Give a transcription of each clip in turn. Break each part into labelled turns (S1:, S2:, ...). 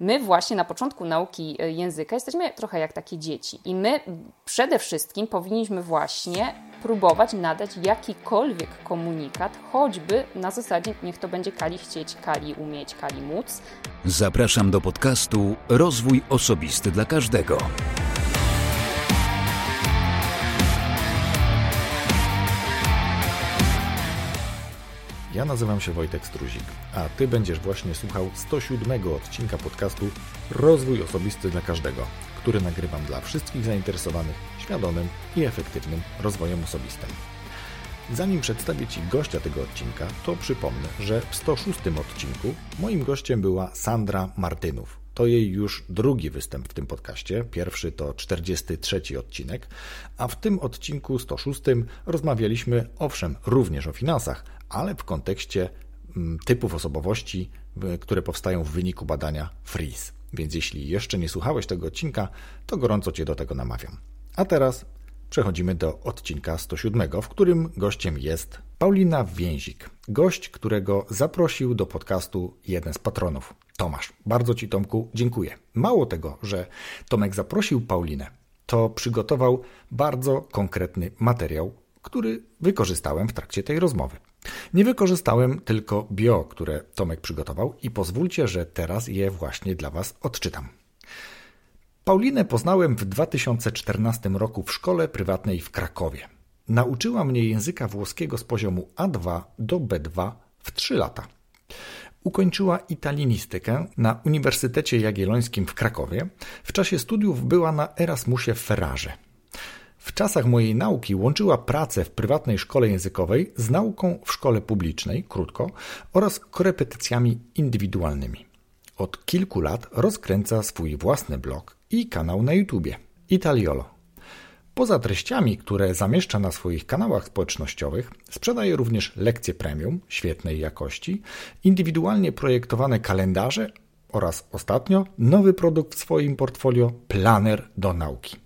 S1: My właśnie na początku nauki e, języka jesteśmy trochę jak takie dzieci i my przede wszystkim powinniśmy właśnie próbować nadać jakikolwiek komunikat, choćby na zasadzie niech to będzie kali chcieć, kali umieć, kali móc.
S2: Zapraszam do podcastu Rozwój Osobisty dla Każdego.
S3: Ja nazywam się Wojtek Struzik, a Ty będziesz właśnie słuchał 107 odcinka podcastu Rozwój Osobisty dla Każdego, który nagrywam dla wszystkich zainteresowanych świadomym i efektywnym rozwojem osobistym. Zanim przedstawię Ci gościa tego odcinka, to przypomnę, że w 106 odcinku moim gościem była Sandra Martynów. To jej już drugi występ w tym podcaście. Pierwszy to 43 odcinek, a w tym odcinku 106 rozmawialiśmy owszem również o finansach, ale w kontekście mm, typów osobowości, które powstają w wyniku badania FREEZE. Więc jeśli jeszcze nie słuchałeś tego odcinka, to gorąco Cię do tego namawiam. A teraz przechodzimy do odcinka 107, w którym gościem jest Paulina Więzik. Gość, którego zaprosił do podcastu jeden z patronów. Tomasz. Bardzo Ci, Tomku, dziękuję. Mało tego, że Tomek zaprosił Paulinę, to przygotował bardzo konkretny materiał, który wykorzystałem w trakcie tej rozmowy. Nie wykorzystałem tylko bio, które Tomek przygotował i pozwólcie, że teraz je właśnie dla Was odczytam. Paulinę poznałem w 2014 roku w szkole prywatnej w Krakowie. Nauczyła mnie języka włoskiego z poziomu A2 do B2 w 3 lata. Ukończyła italinistykę na Uniwersytecie Jagiellońskim w Krakowie. W czasie studiów była na Erasmusie w Ferrarze. W czasach mojej nauki łączyła pracę w prywatnej szkole językowej z nauką w szkole publicznej, krótko, oraz korepetycjami indywidualnymi. Od kilku lat rozkręca swój własny blog i kanał na YouTubie Italiolo. Poza treściami, które zamieszcza na swoich kanałach społecznościowych, sprzedaje również lekcje premium świetnej jakości, indywidualnie projektowane kalendarze oraz ostatnio nowy produkt w swoim portfolio planer do nauki.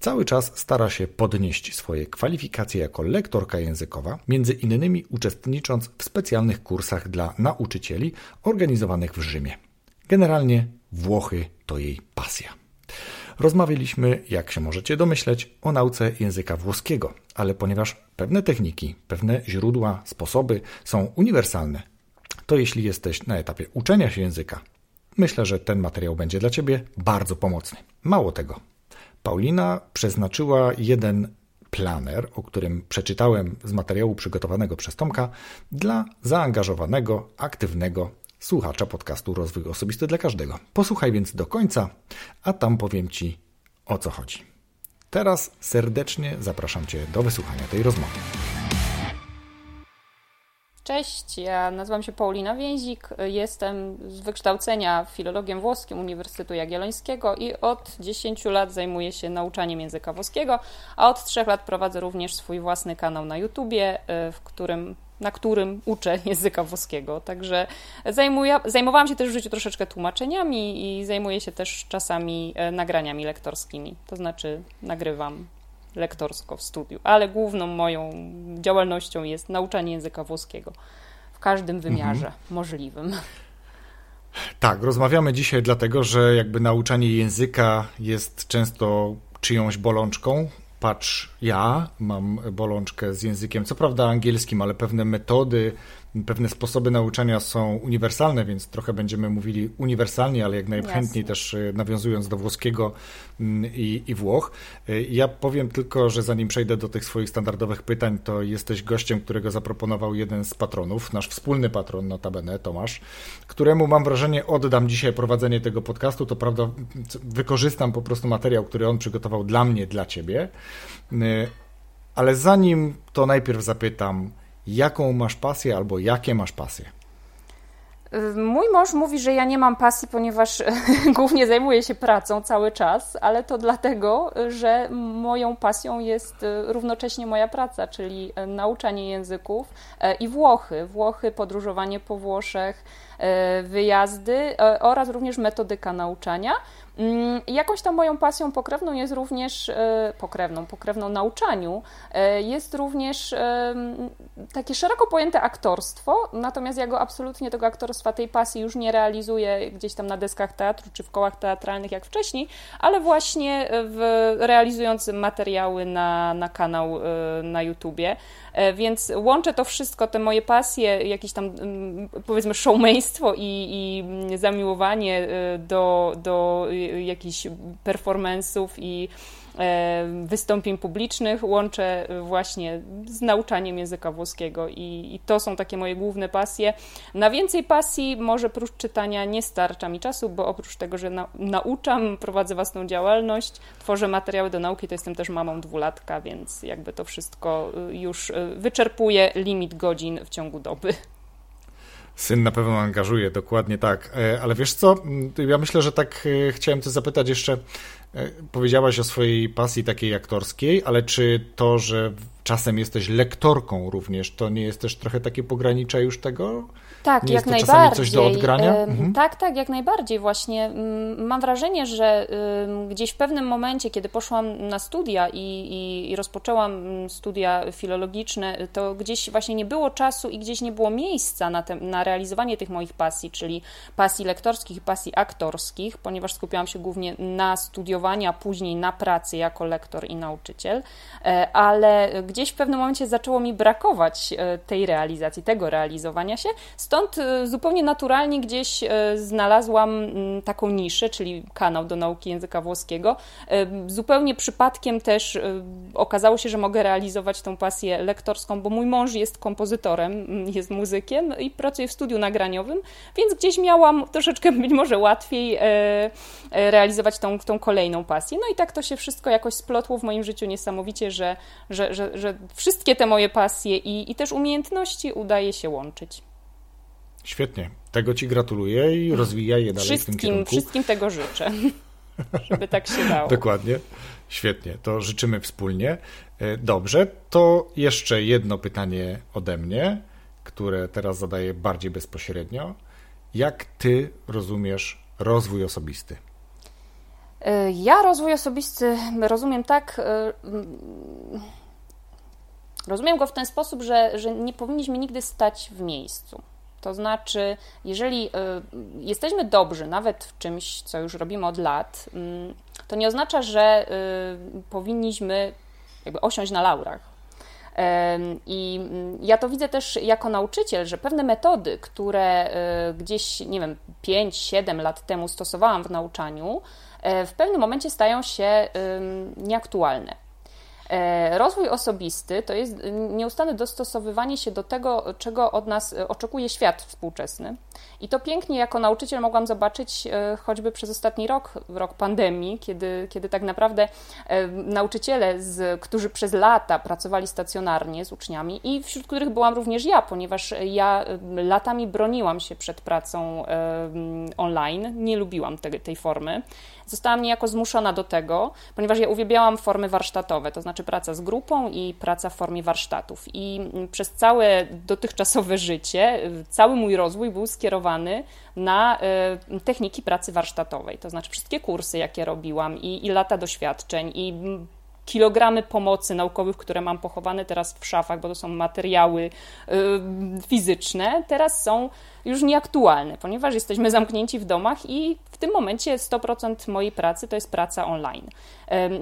S3: Cały czas stara się podnieść swoje kwalifikacje jako lektorka językowa, między innymi uczestnicząc w specjalnych kursach dla nauczycieli organizowanych w Rzymie. Generalnie Włochy to jej pasja. Rozmawialiśmy, jak się możecie domyśleć, o nauce języka włoskiego, ale ponieważ pewne techniki, pewne źródła, sposoby są uniwersalne, to jeśli jesteś na etapie uczenia się języka, myślę, że ten materiał będzie dla Ciebie bardzo pomocny. Mało tego, Paulina przeznaczyła jeden planer, o którym przeczytałem z materiału przygotowanego przez Tomka, dla zaangażowanego, aktywnego słuchacza podcastu Rozwój Osobisty dla Każdego. Posłuchaj więc do końca, a tam powiem Ci o co chodzi. Teraz serdecznie zapraszam Cię do wysłuchania tej rozmowy.
S1: Cześć, ja nazywam się Paulina Więzik, jestem z wykształcenia filologiem włoskim Uniwersytetu Jagiellońskiego i od 10 lat zajmuję się nauczaniem języka włoskiego, a od 3 lat prowadzę również swój własny kanał na YouTubie, y, w którym na którym uczę języka włoskiego. Także zajmuję, zajmowałam się też w życiu troszeczkę tłumaczeniami i zajmuję się też czasami e, nagraniami lektorskimi. To znaczy nagrywam lektorsko w studiu, ale główną moją działalnością jest nauczanie języka włoskiego w każdym wymiarze mhm. możliwym.
S3: Tak, rozmawiamy dzisiaj dlatego, że jakby nauczanie języka jest często czyjąś bolączką, patrz, ja mam bolączkę z językiem, co prawda angielskim, ale pewne metody, pewne sposoby nauczania są uniwersalne, więc trochę będziemy mówili uniwersalnie, ale jak najchętniej Jasne. też e, nawiązując do włoskiego mm, i, i Włoch. E, ja powiem tylko, że zanim przejdę do tych swoich standardowych pytań, to jesteś gościem, którego zaproponował jeden z patronów, nasz wspólny patron notabene, Tomasz, któremu mam wrażenie oddam dzisiaj prowadzenie tego podcastu. To prawda, wykorzystam po prostu materiał, który on przygotował dla mnie, dla ciebie. E, ale zanim to najpierw zapytam, jaką masz pasję albo jakie masz pasje?
S1: Mój mąż mówi, że ja nie mam pasji, ponieważ głównie zajmuję się pracą cały czas, ale to dlatego, że moją pasją jest e, równocześnie moja praca, czyli e, nauczanie języków e, i Włochy. Włochy, podróżowanie po Włoszech, wyjazdy oraz również metodyka nauczania. Mm, jakąś tam moją pasją pokrewną jest również, e, pokrewną, pokrewną nauczaniu, e, jest również takie szeroko pojęte aktorstwo, natomiast ja go absolutnie tego aktorstwa, tej pasji już nie realizuję gdzieś tam na deskach teatru czy w kołach teatralnych jak wcześniej, ale właśnie w, materiały na, na kanał e, na YouTubie. Więc łączę to wszystko, te moje pasje, jakieś tam mm, powiedzmy showmeństwo i, i zamiłowanie do, do jakichś performance'ów i e, wystąpień publicznych łączę właśnie z nauczaniem języka włoskiego i, i, to są takie moje główne pasje. Na więcej pasji może prócz czytania nie starcza mi czasu, bo oprócz tego, że na, nauczam, prowadzę własną działalność, tworzę materiały do nauki, to jestem też mamą dwulatka, więc jakby to wszystko y, już y, wyczerpuje limit godzin w ciągu doby.
S3: Syn na pewno angażuje, dokładnie tak. E, ale wiesz co, ja myślę, że tak e, chciałem cię zapytać jeszcze, e, powiedziałaś o swojej pasji takiej aktorskiej, ale czy to, że czasem jesteś lektorką również, to nie jest też trochę takie pogranicze już tego?
S1: Tak,
S3: nie
S1: jak
S3: jest
S1: to najbardziej.
S3: coś do odgrania?
S1: Mhm. Tak, tak, jak najbardziej. Właśnie mam wrażenie, że gdzieś w pewnym momencie, kiedy poszłam na studia i, i, i rozpoczęłam studia filologiczne, to gdzieś właśnie nie było czasu i gdzieś nie było miejsca na, te, na realizowanie tych moich pasji, czyli pasji lektorskich i pasji aktorskich, ponieważ skupiałam się głównie na studiowaniu, a później na pracy jako lektor i nauczyciel, e, ale gdzieś w pewnym momencie zaczęło mi brakować e, tej realizacji, tego realizowania się. Stąd e, zupełnie naturalnie gdzieś e, znalazłam mm, taką niszę, czyli kanał do nauki języka włoskiego. Zupełnie przypadkiem też okazało się, że mogę realizować tą pasję lektorską, bo mój mąż jest kompozytorem, mm, jest muzykiem i pracuje w studiu nagraniowym, więc gdzieś miałam troszeczkę być może łatwiej realizować tą, tą kolejną pasję. No i tak to się wszystko jakoś splotło w moim życiu niesamowicie, że, że, że, że wszystkie te moje pasje i, i też umiejętności udaje się łączyć.
S3: Świetnie. Tego Ci gratuluję i rozwijaj je dalej
S1: wszystkim,
S3: w tym kierunku.
S1: Wszystkim tego życzę, żeby tak się dało.
S3: Dokładnie. Świetnie. To życzymy wspólnie. E, dobrze. To jeszcze jedno pytanie ode mnie, które teraz zadaję bardziej bezpośrednio. Jak Ty rozumiesz rozwój osobisty?
S1: E, ja rozwój osobisty rozumiem tak e, Rozumiem go w ten sposób, że, że nie powinniśmy nigdy stać w miejscu. To znaczy, jeżeli y, jesteśmy dobrzy nawet w czymś, co już robimy od lat, y, to nie oznacza, że y, powinniśmy jakby osiąść na laurach. I mm, ja to widzę też jako nauczyciel, że pewne metody, które gdzieś, nie wiem, 5-7 lat temu stosowałam w nauczaniu, w pewnym momencie stają się nieaktualne. E, rozwój osobisty to jest nieustanne dostosowywanie się do tego, czego od nas e, oczekuje świat współczesny. I to pięknie jako nauczyciel mogłam zobaczyć e, choćby przez ostatni rok, rok pandemii, kiedy, kiedy tak naprawdę nauczyciele, z, którzy przez lata pracowali stacjonarnie z uczniami i wśród których byłam również ja, ponieważ ja latami broniłam się przed pracą online, nie lubiłam tej, tej formy. Zostałam niejako zmuszona do tego, ponieważ ja uwielbiałam formy warsztatowe, to znaczy praca z grupą i praca w formie warsztatów. I przez całe dotychczasowe życie, cały mój rozwój był skierowany na e, techniki pracy warsztatowej, to znaczy wszystkie kursy, jakie robiłam i, i lata doświadczeń i kilogramy pomocy naukowych, które mam pochowane teraz w szafach, bo to są materiały y, fizyczne, teraz są już nieaktualne, ponieważ jesteśmy zamknięci w domach i w tym momencie 100% mojej pracy to jest praca online.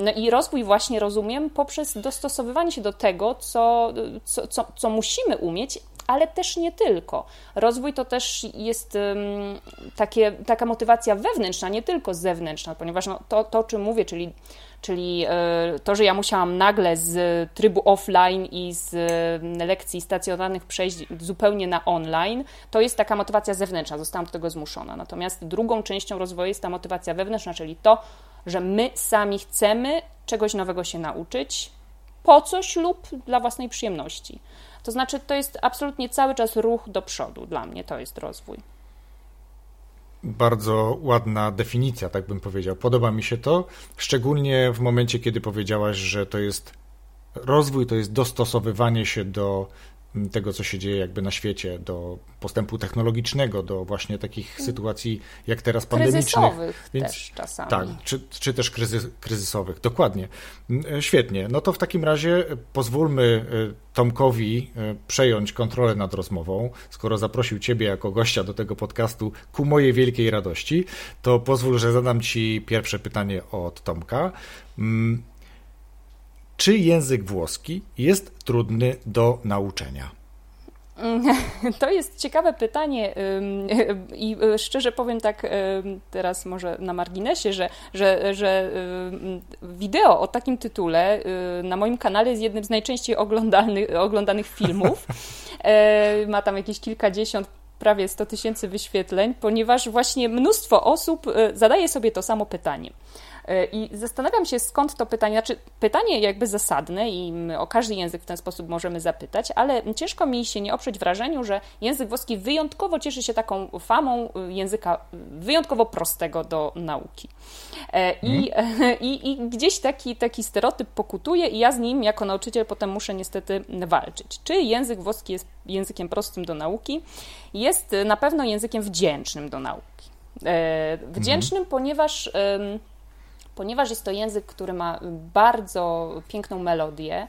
S1: No i rozwój właśnie rozumiem poprzez dostosowywanie się do tego, co, co, co, co musimy umieć, ale też nie tylko. Rozwój to też jest um, takie, taka motywacja wewnętrzna, nie tylko zewnętrzna, ponieważ no, to, to, o czym mówię, czyli czyli e, to, że ja musiałam nagle z trybu offline i z lekcji stacjonarnych przejść zupełnie na online, to jest taka motywacja zewnętrzna, zostałam do tego zmuszona. Natomiast drugą częścią rozwoju jest ta motywacja wewnętrzna, czyli to, że my sami chcemy czegoś nowego się nauczyć po coś lub dla własnej przyjemności. To znaczy, to jest absolutnie cały czas ruch do przodu. Dla mnie to jest rozwój.
S3: Bardzo ładna definicja, tak bym powiedział. Podoba mi się to, szczególnie w momencie, kiedy powiedziałaś, że to jest rozwój, to jest dostosowywanie się do tego, co się dzieje jakby na świecie, do postępu technologicznego, do właśnie takich mm. sytuacji jak teraz pandemicznych.
S1: Więc, też czasami.
S3: Tak, czy, czy też kryzys, kryzysowych, dokładnie. Mm, e, świetnie. No to w takim razie pozwólmy e, Tomkowi e, przejąć kontrolę nad rozmową. Skoro zaprosił Ciebie jako gościa do tego podcastu ku mojej wielkiej radości, to pozwól, że zadam Ci pierwsze pytanie od Tomka. Czy język włoski jest trudny do nauczenia?
S1: To jest ciekawe pytanie i y, szczerze powiem tak teraz może na marginesie, że, że, że wideo o takim tytule y, na moim kanale jest jednym z najczęściej oglądanych, oglądanych filmów. E, ma tam jakieś kilkadziesiąt prawie 100 tysięcy wyświetleń, ponieważ właśnie mnóstwo osób y, zadaje sobie to samo pytanie. E, I zastanawiam się, skąd to pytanie, znaczy pytanie jakby zasadne i o każdy język w ten sposób możemy zapytać, ale ciężko mi się nie oprzeć wrażeniu, że język włoski wyjątkowo cieszy się taką famą języka wyjątkowo prostego do nauki. E, I, hmm. i, i gdzieś taki, taki stereotyp pokutuje i ja z nim jako nauczyciel potem muszę niestety walczyć. Czy język włoski jest językiem prostym do nauki? Jest na pewno językiem wdzięcznym do nauki. E, wdzięcznym, hmm. ponieważ ponieważ jest to język, który ma bardzo piękną melodię,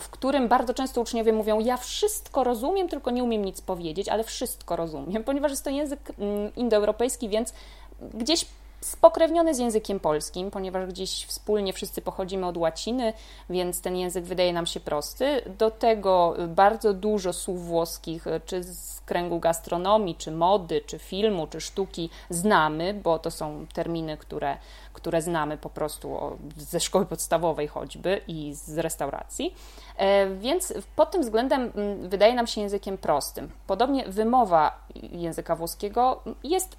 S1: w którym bardzo często uczniowie mówią: Ja wszystko rozumiem, tylko nie umiem nic powiedzieć, ale wszystko rozumiem, ponieważ jest to język mm, indoeuropejski, więc gdzieś spokrewniony z językiem polskim, ponieważ gdzieś wspólnie wszyscy pochodzimy od łaciny, więc ten język wydaje nam się prosty. Do tego bardzo dużo słów włoskich, czy z kręgu gastronomii, czy mody, czy filmu, czy sztuki znamy, bo to są terminy, które, które znamy po prostu ze szkoły podstawowej choćby i z restauracji. E, więc pod tym względem mm, wydaje nam się językiem prostym. Podobnie wymowa języka włoskiego jest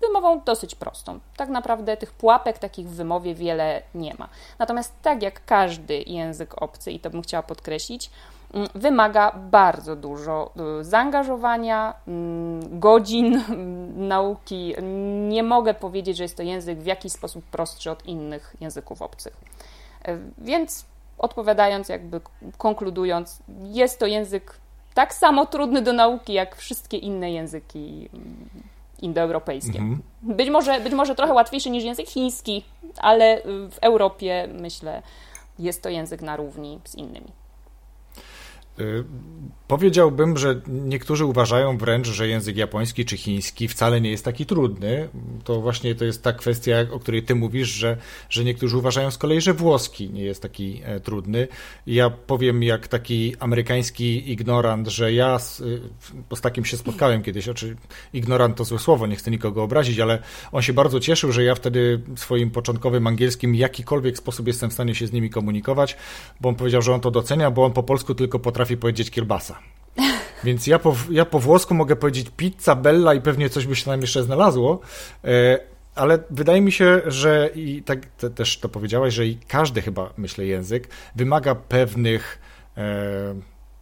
S1: wymową dosyć prostą. Tak naprawdę tych pułapek takich w wymowie wiele nie ma. Natomiast tak jak każdy język obcy, i to bym chciała podkreślić, wymaga bardzo dużo y, zaangażowania, mm, godzin mm, nauki. Nie mogę powiedzieć, że jest to język w jakiś sposób prostszy od innych języków obcych. E, więc odpowiadając, jakby konkludując, jest to język tak samo trudny do nauki, jak wszystkie inne języki indoeuropejskie. Mhm. Być, może, być może trochę łatwiejszy niż język chiński, ale w Europie myślę jest to język na równi z innymi.
S3: Y, powiedziałbym, że niektórzy uważają wręcz, że język japoński czy chiński wcale nie jest taki trudny. To właśnie to jest ta kwestia, o której ty mówisz, że, że niektórzy uważają z kolei, że włoski nie jest taki e, trudny. Ja powiem jak taki amerykański ignorant, że ja z, y, bo z takim się spotkałem kiedyś, oczy ignorant to złe słowo, nie chcę nikogo obrazić, ale on się bardzo cieszył, że ja wtedy swoim początkowym angielskim w jakikolwiek sposób jestem w stanie się z nimi komunikować, bo on powiedział, że on to docenia, bo on po polsku tylko potrafi potrafi powiedzieć kiełbasa. Więc ja po, ja po włosku mogę powiedzieć pizza, bella i pewnie coś by się tam jeszcze znalazło, e, ale wydaje mi się, że i tak te, też to powiedziałaś, że i każdy chyba, myślę, język wymaga pewnych e,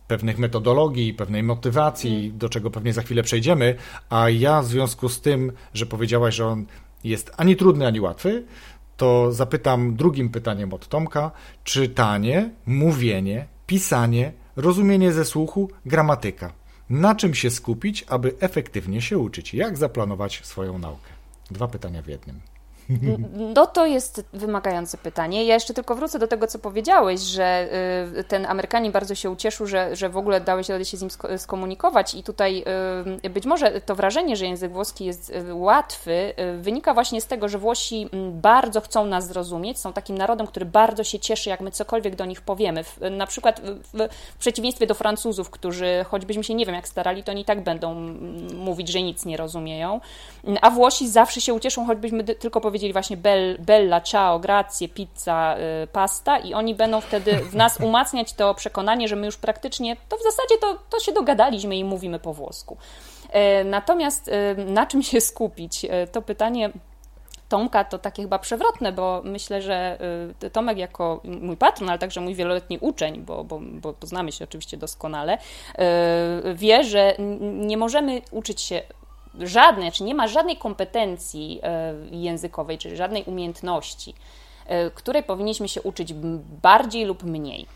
S3: pewnych metodologii, pewnej motywacji, mm. do czego pewnie za chwilę przejdziemy, a ja w związku z tym, że powiedziałaś, że on jest ani trudny, ani łatwy, to zapytam drugim pytaniem od Tomka, czytanie, mówienie, pisanie, rozumienie ze słuchu, gramatyka. Na czym się skupić, aby efektywnie się uczyć? Jak zaplanować swoją naukę? Dwa pytania w jednym.
S1: No to jest wymagające pytanie. Ja jeszcze tylko wrócę do tego, co powiedziałeś, że y, ten Amerykanin bardzo się ucieszył, że, że w ogóle dałeś radę się z nim skomunikować i tutaj y, być może to wrażenie, że język włoski jest y, łatwy, wynika właśnie z tego, że Włosi mm, bardzo chcą nas zrozumieć, są takim narodem, który bardzo się cieszy, jak my cokolwiek do nich powiemy. Na przykład w, w przeciwieństwie do Francuzów, którzy choćbyśmy się nie wiem jak starali, to oni tak będą mówić, że nic nie rozumieją, a Włosi zawsze się ucieszą, choćbyśmy tylko powiedzieli powiedzieli właśnie bella, ciao, grazie, pizza, y, pasta i oni będą wtedy w nas umacniać to przekonanie, że my już praktycznie, to w zasadzie to, to się dogadaliśmy i mówimy po włosku. E, natomiast y, na czym się skupić? E, to pytanie Tomka to takie chyba przewrotne, bo myślę, że y, Tomek jako mój patron, ale także mój wieloletni uczeń, bo, bo, bo poznamy się oczywiście doskonale, wie, że nie możemy uczyć się żadnej, czy nie ma żadnej kompetencji e, językowej, czy żadnej umiejętności, e, której powinniśmy się uczyć bardziej lub mniej.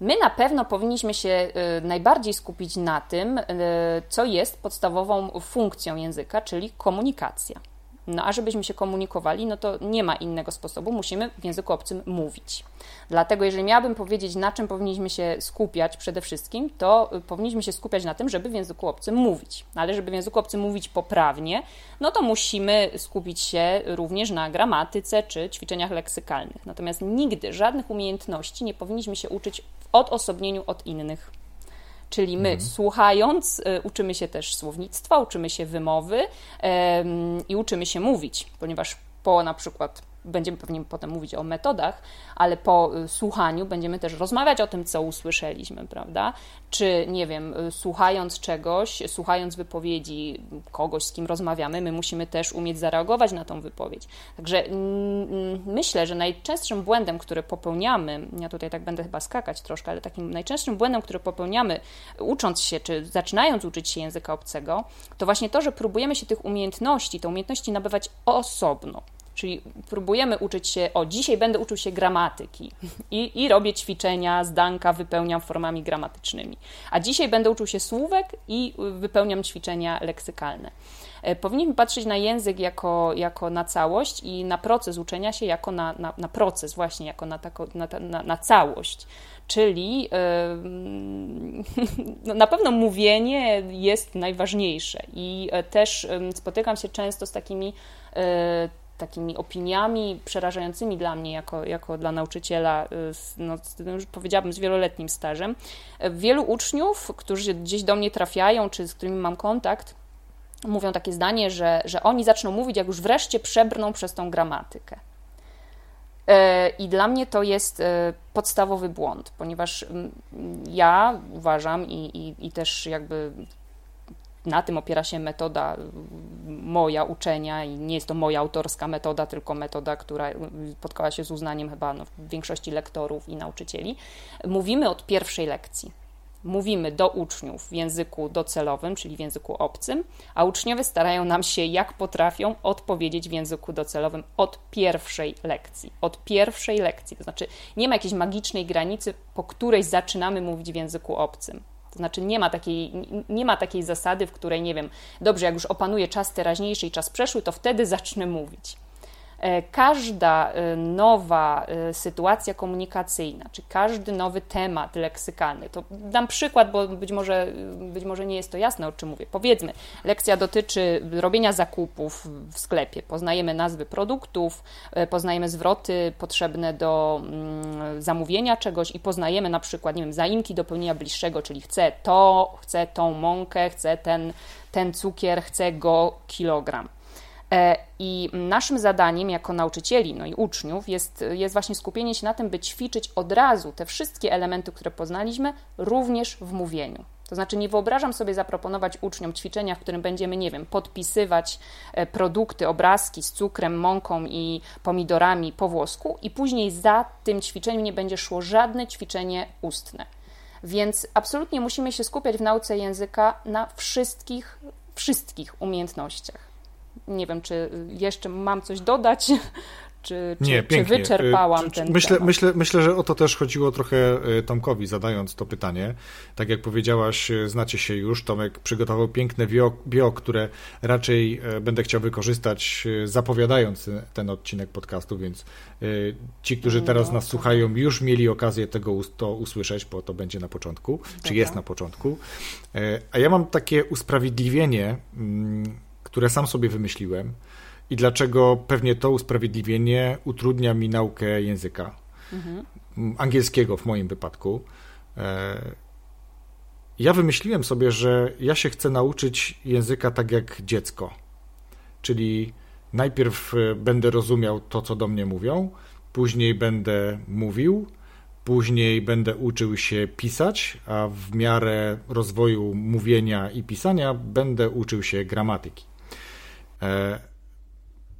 S1: My na pewno powinniśmy się najbardziej skupić na tym, co jest podstawową funkcją języka, czyli komunikacja. No a żebyśmy się komunikowali, no to nie ma innego sposobu, musimy w języku obcym mówić. Dlatego, jeżeli miałabym powiedzieć, na czym powinniśmy się skupiać przede wszystkim, to y, powinniśmy się skupiać na tym, żeby w języku obcym mówić. Ale żeby w języku obcym mówić poprawnie, no to musimy skupić się również na gramatyce czy ćwiczeniach leksykalnych. Natomiast nigdy żadnych umiejętności nie powinniśmy się uczyć w odosobnieniu od innych. Czyli my mhm. słuchając, y, uczymy się też słownictwa, uczymy się wymowy i uczymy się mówić, ponieważ po na przykład będziemy pewnie potem mówić o metodach, ale po y, słuchaniu będziemy też rozmawiać o tym, co usłyszeliśmy, prawda? Czy, nie wiem, y, słuchając czegoś, słuchając wypowiedzi kogoś, z kim rozmawiamy, my musimy też umieć zareagować na tą wypowiedź. Także myślę, że najczęstszym błędem, który popełniamy, ja tutaj tak będę chyba skakać troszkę, ale takim najczęstszym błędem, który popełniamy, ucząc się, czy zaczynając uczyć się języka obcego, to właśnie to, że próbujemy się tych umiejętności, te umiejętności nabywać osobno. Czyli próbujemy uczyć się, o dzisiaj będę uczył się gramatyki i, i robię ćwiczenia, zdanka wypełniam formami gramatycznymi. A dzisiaj będę uczył się słówek i wypełniam ćwiczenia leksykalne. E, powinniśmy patrzeć na język jako, jako na całość i na proces uczenia się jako na, na, na proces, właśnie jako na, tako, na, na, na całość. Czyli yy, na pewno mówienie jest najważniejsze i e, też spotykam się często z takimi yy, takimi opiniami przerażającymi dla mnie, jako, jako dla nauczyciela, y, no, już powiedziałabym, z wieloletnim stażem. Wielu uczniów, którzy gdzieś do mnie trafiają, czy z którymi mam kontakt, mówią takie zdanie, że, że oni zaczną mówić, jak już wreszcie przebrną przez tą gramatykę. E, I dla mnie to jest e, podstawowy błąd, ponieważ mm, ja uważam i, i, i też jakby na tym opiera się metoda moja uczenia i nie jest to moja autorska metoda, tylko metoda, która spotkała się z uznaniem chyba no, większości lektorów i nauczycieli. Mówimy od pierwszej lekcji. Mówimy do uczniów w języku docelowym, czyli w języku obcym, a uczniowie starają nam się, jak potrafią, odpowiedzieć w języku docelowym od pierwszej lekcji. Od pierwszej lekcji. To znaczy, nie ma jakiejś magicznej granicy, po której zaczynamy mówić w języku obcym. Znaczy nie ma, takiej, nie ma takiej zasady, w której, nie wiem, dobrze, jak już opanuję czas teraźniejszy i czas przeszły, to wtedy zacznę mówić. E, każda e, nowa e, sytuacja komunikacyjna, czy każdy nowy temat leksykalny, to dam przykład, bo być może, być może nie jest to jasne, o czym mówię. Powiedzmy, lekcja dotyczy robienia zakupów w sklepie. Poznajemy nazwy produktów, poznajemy zwroty potrzebne do mm, zamówienia czegoś i poznajemy na przykład, nie wiem, zaimki do pełnienia bliższego, czyli chcę to, chcę tą mąkę, chcę ten, ten cukier, chcę go kilogram. E, I naszym zadaniem jako nauczycieli no i uczniów jest, jest właśnie skupienie się na tym, by ćwiczyć od razu te wszystkie elementy, które poznaliśmy, również w mówieniu. To znaczy, nie wyobrażam sobie zaproponować uczniom ćwiczenia, w którym będziemy, nie wiem, podpisywać e, produkty, obrazki z cukrem, mąką i pomidorami po włosku, i później za tym ćwiczeniem nie będzie szło żadne ćwiczenie ustne. Więc absolutnie musimy się skupiać w nauce języka na wszystkich, wszystkich umiejętnościach. Nie wiem, czy jeszcze mam coś dodać, czy, czy,
S3: Nie,
S1: czy wyczerpałam
S3: y,
S1: ten
S3: myślę,
S1: temat?
S3: Myślę, myślę, że o to też chodziło trochę y, Tomkowi, zadając to pytanie. Tak jak powiedziałaś, y, znacie się już. Tomek przygotował piękne bio, bio które raczej będę chciał wykorzystać, zapowiadając ten odcinek podcastu, więc ci, którzy teraz no, nas słuchają, już mieli okazję tego to usłyszeć, bo to będzie na początku, Dobra. czy jest na początku. A ja mam takie usprawiedliwienie mm, które sam sobie wymyśliłem i dlaczego pewnie to usprawiedliwienie utrudnia mi naukę języka mhm. angielskiego w moim wypadku. E, ja wymyśliłem sobie, że ja się chcę nauczyć języka tak jak dziecko. Czyli najpierw e, będę rozumiał to, co do mnie mówią, później będę mówił, później będę uczył się pisać, a w miarę rozwoju mówienia i pisania będę uczył się gramatyki.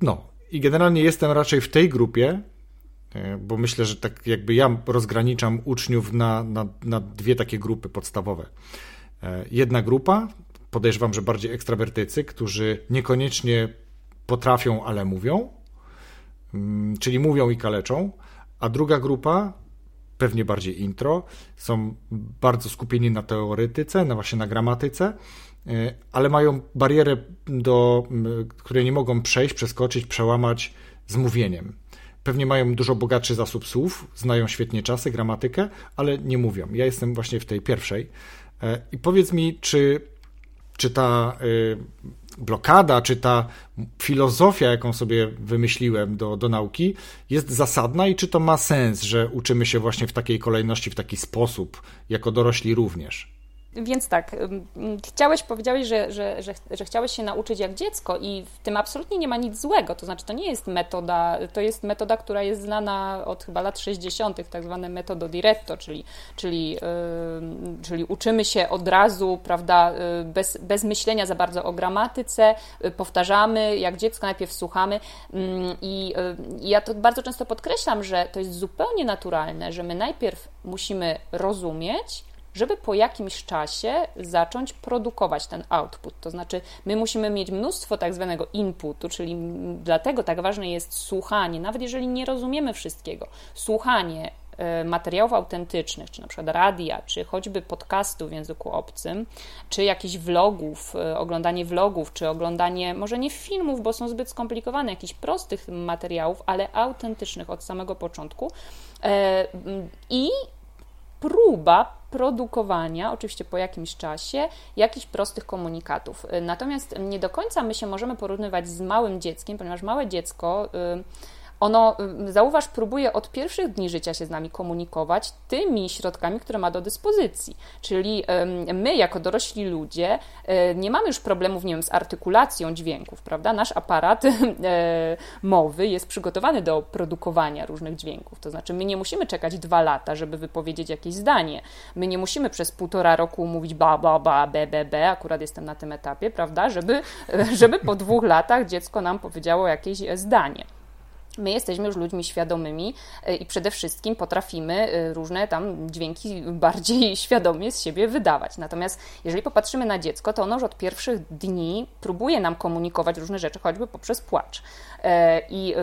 S3: No i generalnie jestem raczej w tej grupie, e, bo myślę, że tak jakby ja rozgraniczam uczniów na, na, na dwie takie grupy podstawowe. E, jedna grupa, podejrzewam, że bardziej ekstrawertycy, którzy niekoniecznie potrafią, ale mówią, mm, czyli mówią i kaleczą, a druga grupa pewnie bardziej intro, są bardzo skupieni na teoretyce, na właśnie na gramatyce, ale mają barierę, do, której nie mogą przejść, przeskoczyć, przełamać z mówieniem. Pewnie mają dużo bogatszy zasób słów, znają świetnie czasy, gramatykę, ale nie mówią. Ja jestem właśnie w tej pierwszej. E, I powiedz mi, czy, czy ta y, blokada, czy ta filozofia, jaką sobie wymyśliłem do, do nauki, jest zasadna i czy to ma sens, że uczymy się właśnie w takiej kolejności, w taki sposób, jako dorośli również?
S1: Więc tak, chciałeś, powiedziałeś, że, że, że, że, chciałeś się nauczyć jak dziecko i w tym absolutnie nie ma nic złego, to znaczy to nie jest metoda, to jest metoda, która jest znana od chyba lat 60., tak zwane metodo diretto, czyli, czyli, yy, czyli uczymy się od razu, prawda, y, bez, bez myślenia za bardzo o gramatyce, y, powtarzamy, jak dziecko najpierw słuchamy yy, i yy, ja to bardzo często podkreślam, że to jest zupełnie naturalne, że my najpierw musimy rozumieć, żeby po jakimś czasie zacząć produkować ten output. To znaczy, my musimy mieć mnóstwo tak zwanego inputu, czyli dlatego tak ważne jest słuchanie, nawet jeżeli nie rozumiemy wszystkiego. Słuchanie e, materiałów autentycznych, czy na przykład radia, czy choćby podcastów w języku obcym, czy jakichś vlogów, e, oglądanie vlogów, czy oglądanie może nie filmów, bo są zbyt skomplikowane, jakichś prostych materiałów, ale autentycznych od samego początku. E, I próba produkowania, oczywiście po jakimś czasie, jakichś prostych komunikatów. Natomiast nie do końca my się możemy porównywać z małym dzieckiem, ponieważ małe dziecko. Yy, ono, y, zauważ, próbuje od pierwszych dni życia się z nami komunikować tymi środkami, które ma do dyspozycji. Czyli my, jako dorośli ludzie, y, nie mamy już problemów, nie wiem, z artykulacją dźwięków, prawda? Nasz aparat e, mowy jest przygotowany do produkowania różnych dźwięków. To znaczy, my nie musimy czekać dwa lata, żeby wypowiedzieć jakieś zdanie. My nie musimy przez półtora roku mówić ba, ba, ba, be, be, be. Akurat jestem na tym etapie, prawda? Żeby, żeby po dwóch latach dziecko nam powiedziało jakieś zdanie my jesteśmy już ludźmi świadomymi e, i przede wszystkim potrafimy e, różne tam dźwięki bardziej świadomie z siebie wydawać. Natomiast jeżeli popatrzymy na dziecko, to ono już od pierwszych dni próbuje nam komunikować różne rzeczy, choćby poprzez płacz. E, I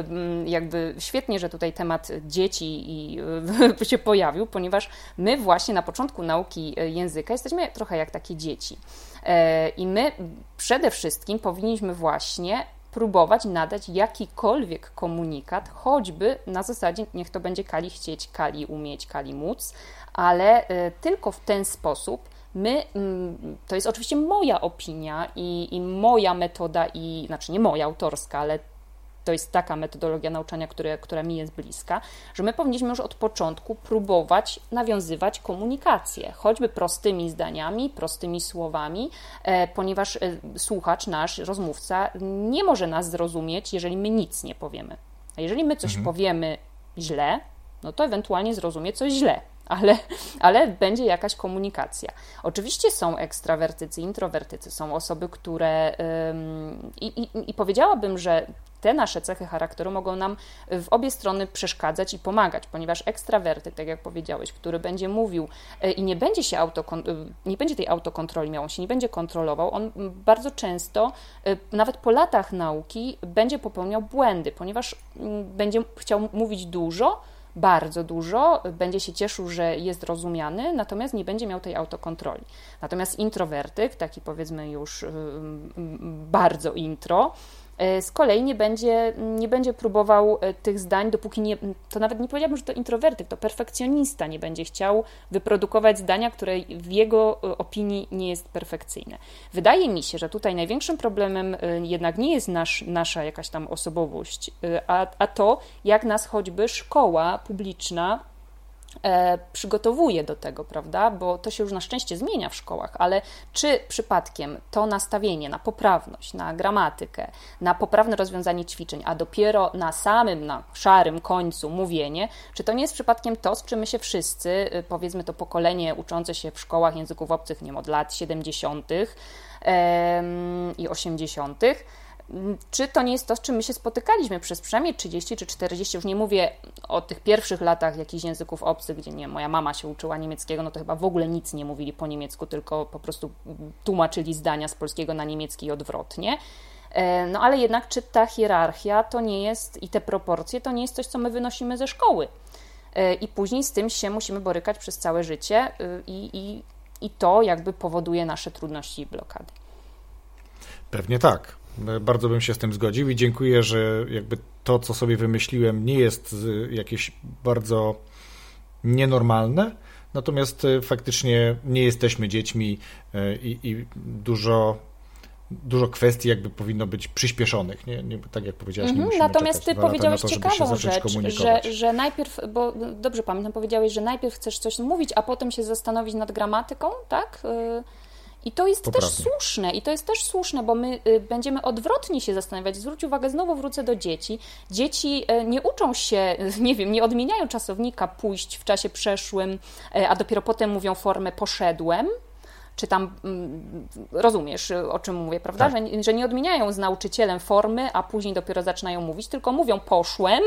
S1: jakby świetnie, że tutaj temat dzieci i się pojawił, ponieważ my właśnie na początku nauki języka jesteśmy trochę jak takie dzieci. I my przede wszystkim powinniśmy właśnie próbować nadać jakikolwiek komunikat, choćby na zasadzie niech to będzie kali chcieć, kali umieć, kali móc, ale y, tylko w ten sposób my, mm, to jest oczywiście moja opinia i, i moja metoda, i znaczy nie moja autorska, ale to jest taka metodologia nauczania, które, która mi jest bliska, że my powinniśmy już od początku próbować nawiązywać komunikację, choćby prostymi zdaniami, prostymi słowami, e, ponieważ e, słuchacz, nasz rozmówca nie może nas zrozumieć, jeżeli my nic nie powiemy. A jeżeli my coś mhm. powiemy źle, no to ewentualnie zrozumie coś źle ale, ale będzie jakaś komunikacja. Oczywiście są ekstrawertycy, introwertycy, są osoby, które. i, i, I powiedziałabym, że te nasze cechy charakteru mogą nam w obie strony przeszkadzać i pomagać, ponieważ ekstrawerty, tak jak powiedziałeś, który będzie mówił e, i nie będzie się autokon- e, nie będzie tej autokontroli miał, on się nie będzie kontrolował, on bardzo często, e, nawet po latach nauki, będzie popełniał błędy, ponieważ będzie chciał mówić dużo, bardzo dużo, będzie się cieszył, że jest rozumiany, natomiast nie będzie miał tej autokontroli. Natomiast introwertyk, taki powiedzmy już bardzo intro, z kolei nie będzie, nie będzie próbował e, tych zdań, dopóki nie, to nawet nie powiedziałabym, że to introwertyk, to perfekcjonista nie będzie chciał wyprodukować zdania, które w jego e, opinii nie jest perfekcyjne. Wydaje mi się, że tutaj największym problemem jednak nie jest nasz, nasza jakaś tam osobowość, a, a to, jak nas choćby szkoła publiczna E, przygotowuje do tego, prawda? Bo to się już na szczęście zmienia w szkołach, ale czy przypadkiem to nastawienie na poprawność, na gramatykę, na poprawne rozwiązanie ćwiczeń, a dopiero na samym, na szarym końcu mówienie, czy to nie jest przypadkiem to, z czym my się wszyscy, y, powiedzmy to pokolenie uczące się w szkołach języków obcych, nie wiem, od lat 70. i 80., czy to nie jest to, z czym my się spotykaliśmy przez przynajmniej 30 czy 40, już nie mówię o tych pierwszych latach jakichś języków obcych, gdzie nie, moja mama się uczyła niemieckiego, no to chyba w ogóle nic nie mówili po niemiecku, tylko po prostu tłumaczyli zdania z polskiego na niemiecki i odwrotnie. E, no ale jednak, czy ta hierarchia to nie jest i te proporcje to nie jest coś, co my wynosimy ze szkoły. i później z tym się musimy borykać przez całe życie i, i, i to jakby powoduje nasze trudności i blokady.
S3: Pewnie tak. Bardzo bym się z tym zgodził i dziękuję, że jakby to, co sobie wymyśliłem, nie jest jakieś bardzo nienormalne, natomiast e, faktycznie nie jesteśmy dziećmi e, i, i dużo dużo kwestii jakby powinno być przyspieszonych, nie, nie tak jak powiedziałaś, nie
S1: mhm, Natomiast ty powiedziałeś to, ciekawą rzecz, że, że najpierw, bo dobrze pamiętam, powiedziałeś, że najpierw chcesz coś mówić, a potem się zastanowić nad gramatyką, tak? I to jest Poprawnie. też słuszne, i to jest też słuszne, bo my y, będziemy odwrotnie się zastanawiać. Zwróć uwagę, znowu wrócę do dzieci. Dzieci y, nie uczą się, nie wiem, nie odmieniają czasownika pójść w czasie przeszłym, a dopiero potem mówią formę poszedłem, czy tam mm, rozumiesz, o czym mówię, prawda? Tak. Że, że nie odmieniają z nauczycielem formy, a później dopiero zaczynają mówić, tylko mówią poszłem,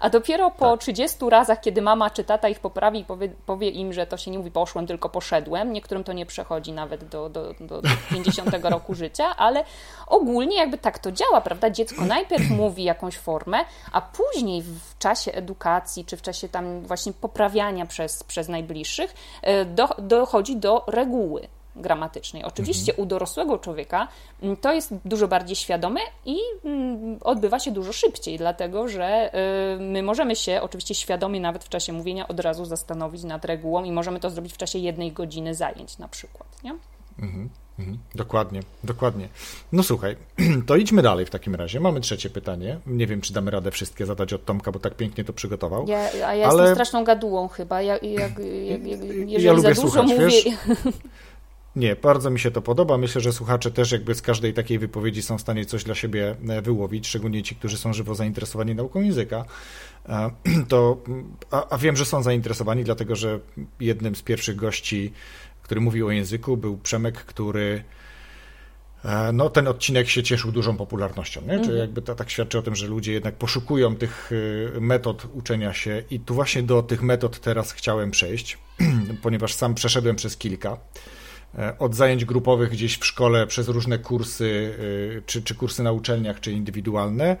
S1: a dopiero po tak. 30 razach, kiedy mama czy tata ich poprawi i powie, powie, im, że to się nie mówi poszłem, tylko poszedłem, niektórym to nie przechodzi nawet do, do, do, do 50 roku życia, ale ogólnie jakby tak to działa, prawda? Dziecko najpierw mówi jakąś formę, a później w czasie edukacji, czy w czasie tam właśnie poprawiania przez, przez najbliższych, e, do, dochodzi do reguły gramatycznej. Oczywiście mhm. u dorosłego człowieka mm, to jest dużo bardziej świadome i mm, odbywa się dużo szybciej, dlatego że y, my możemy się oczywiście świadomie nawet w czasie mówienia od razu zastanowić nad regułą i możemy to zrobić w czasie jednej godziny zajęć na przykład. Nie? Mhm.
S3: Mhm. Dokładnie, dokładnie. No słuchaj, to idźmy dalej w takim razie. Mamy trzecie pytanie. Nie wiem, czy damy radę wszystkie zadać od Tomka, bo tak pięknie to przygotował.
S1: Ja, a ja ale... jestem straszną gadułą chyba. Ja, jak, jak, jak, jeżeli ja lubię za dużo słuchać, mówię... Wiesz?
S3: Nie, bardzo mi się to podoba. Myślę, że słuchacze też jakby z każdej takiej wypowiedzi są w stanie coś dla siebie e, wyłowić, szczególnie ci, którzy są żywo zainteresowani nauką języka. E, to, a, a wiem, że są zainteresowani, dlatego że jednym z pierwszych gości, który mówił o języku, był Przemek, który e, no, ten odcinek się cieszył dużą popularnością, nie? Czyli mhm. jakby to tak świadczy o tym, że ludzie jednak poszukują tych metod uczenia się i tu właśnie do tych metod teraz chciałem przejść, ponieważ sam przeszedłem przez kilka. E, od zajęć grupowych gdzieś w szkole przez różne kursy, e, czy, czy kursy na uczelniach, czy indywidualne,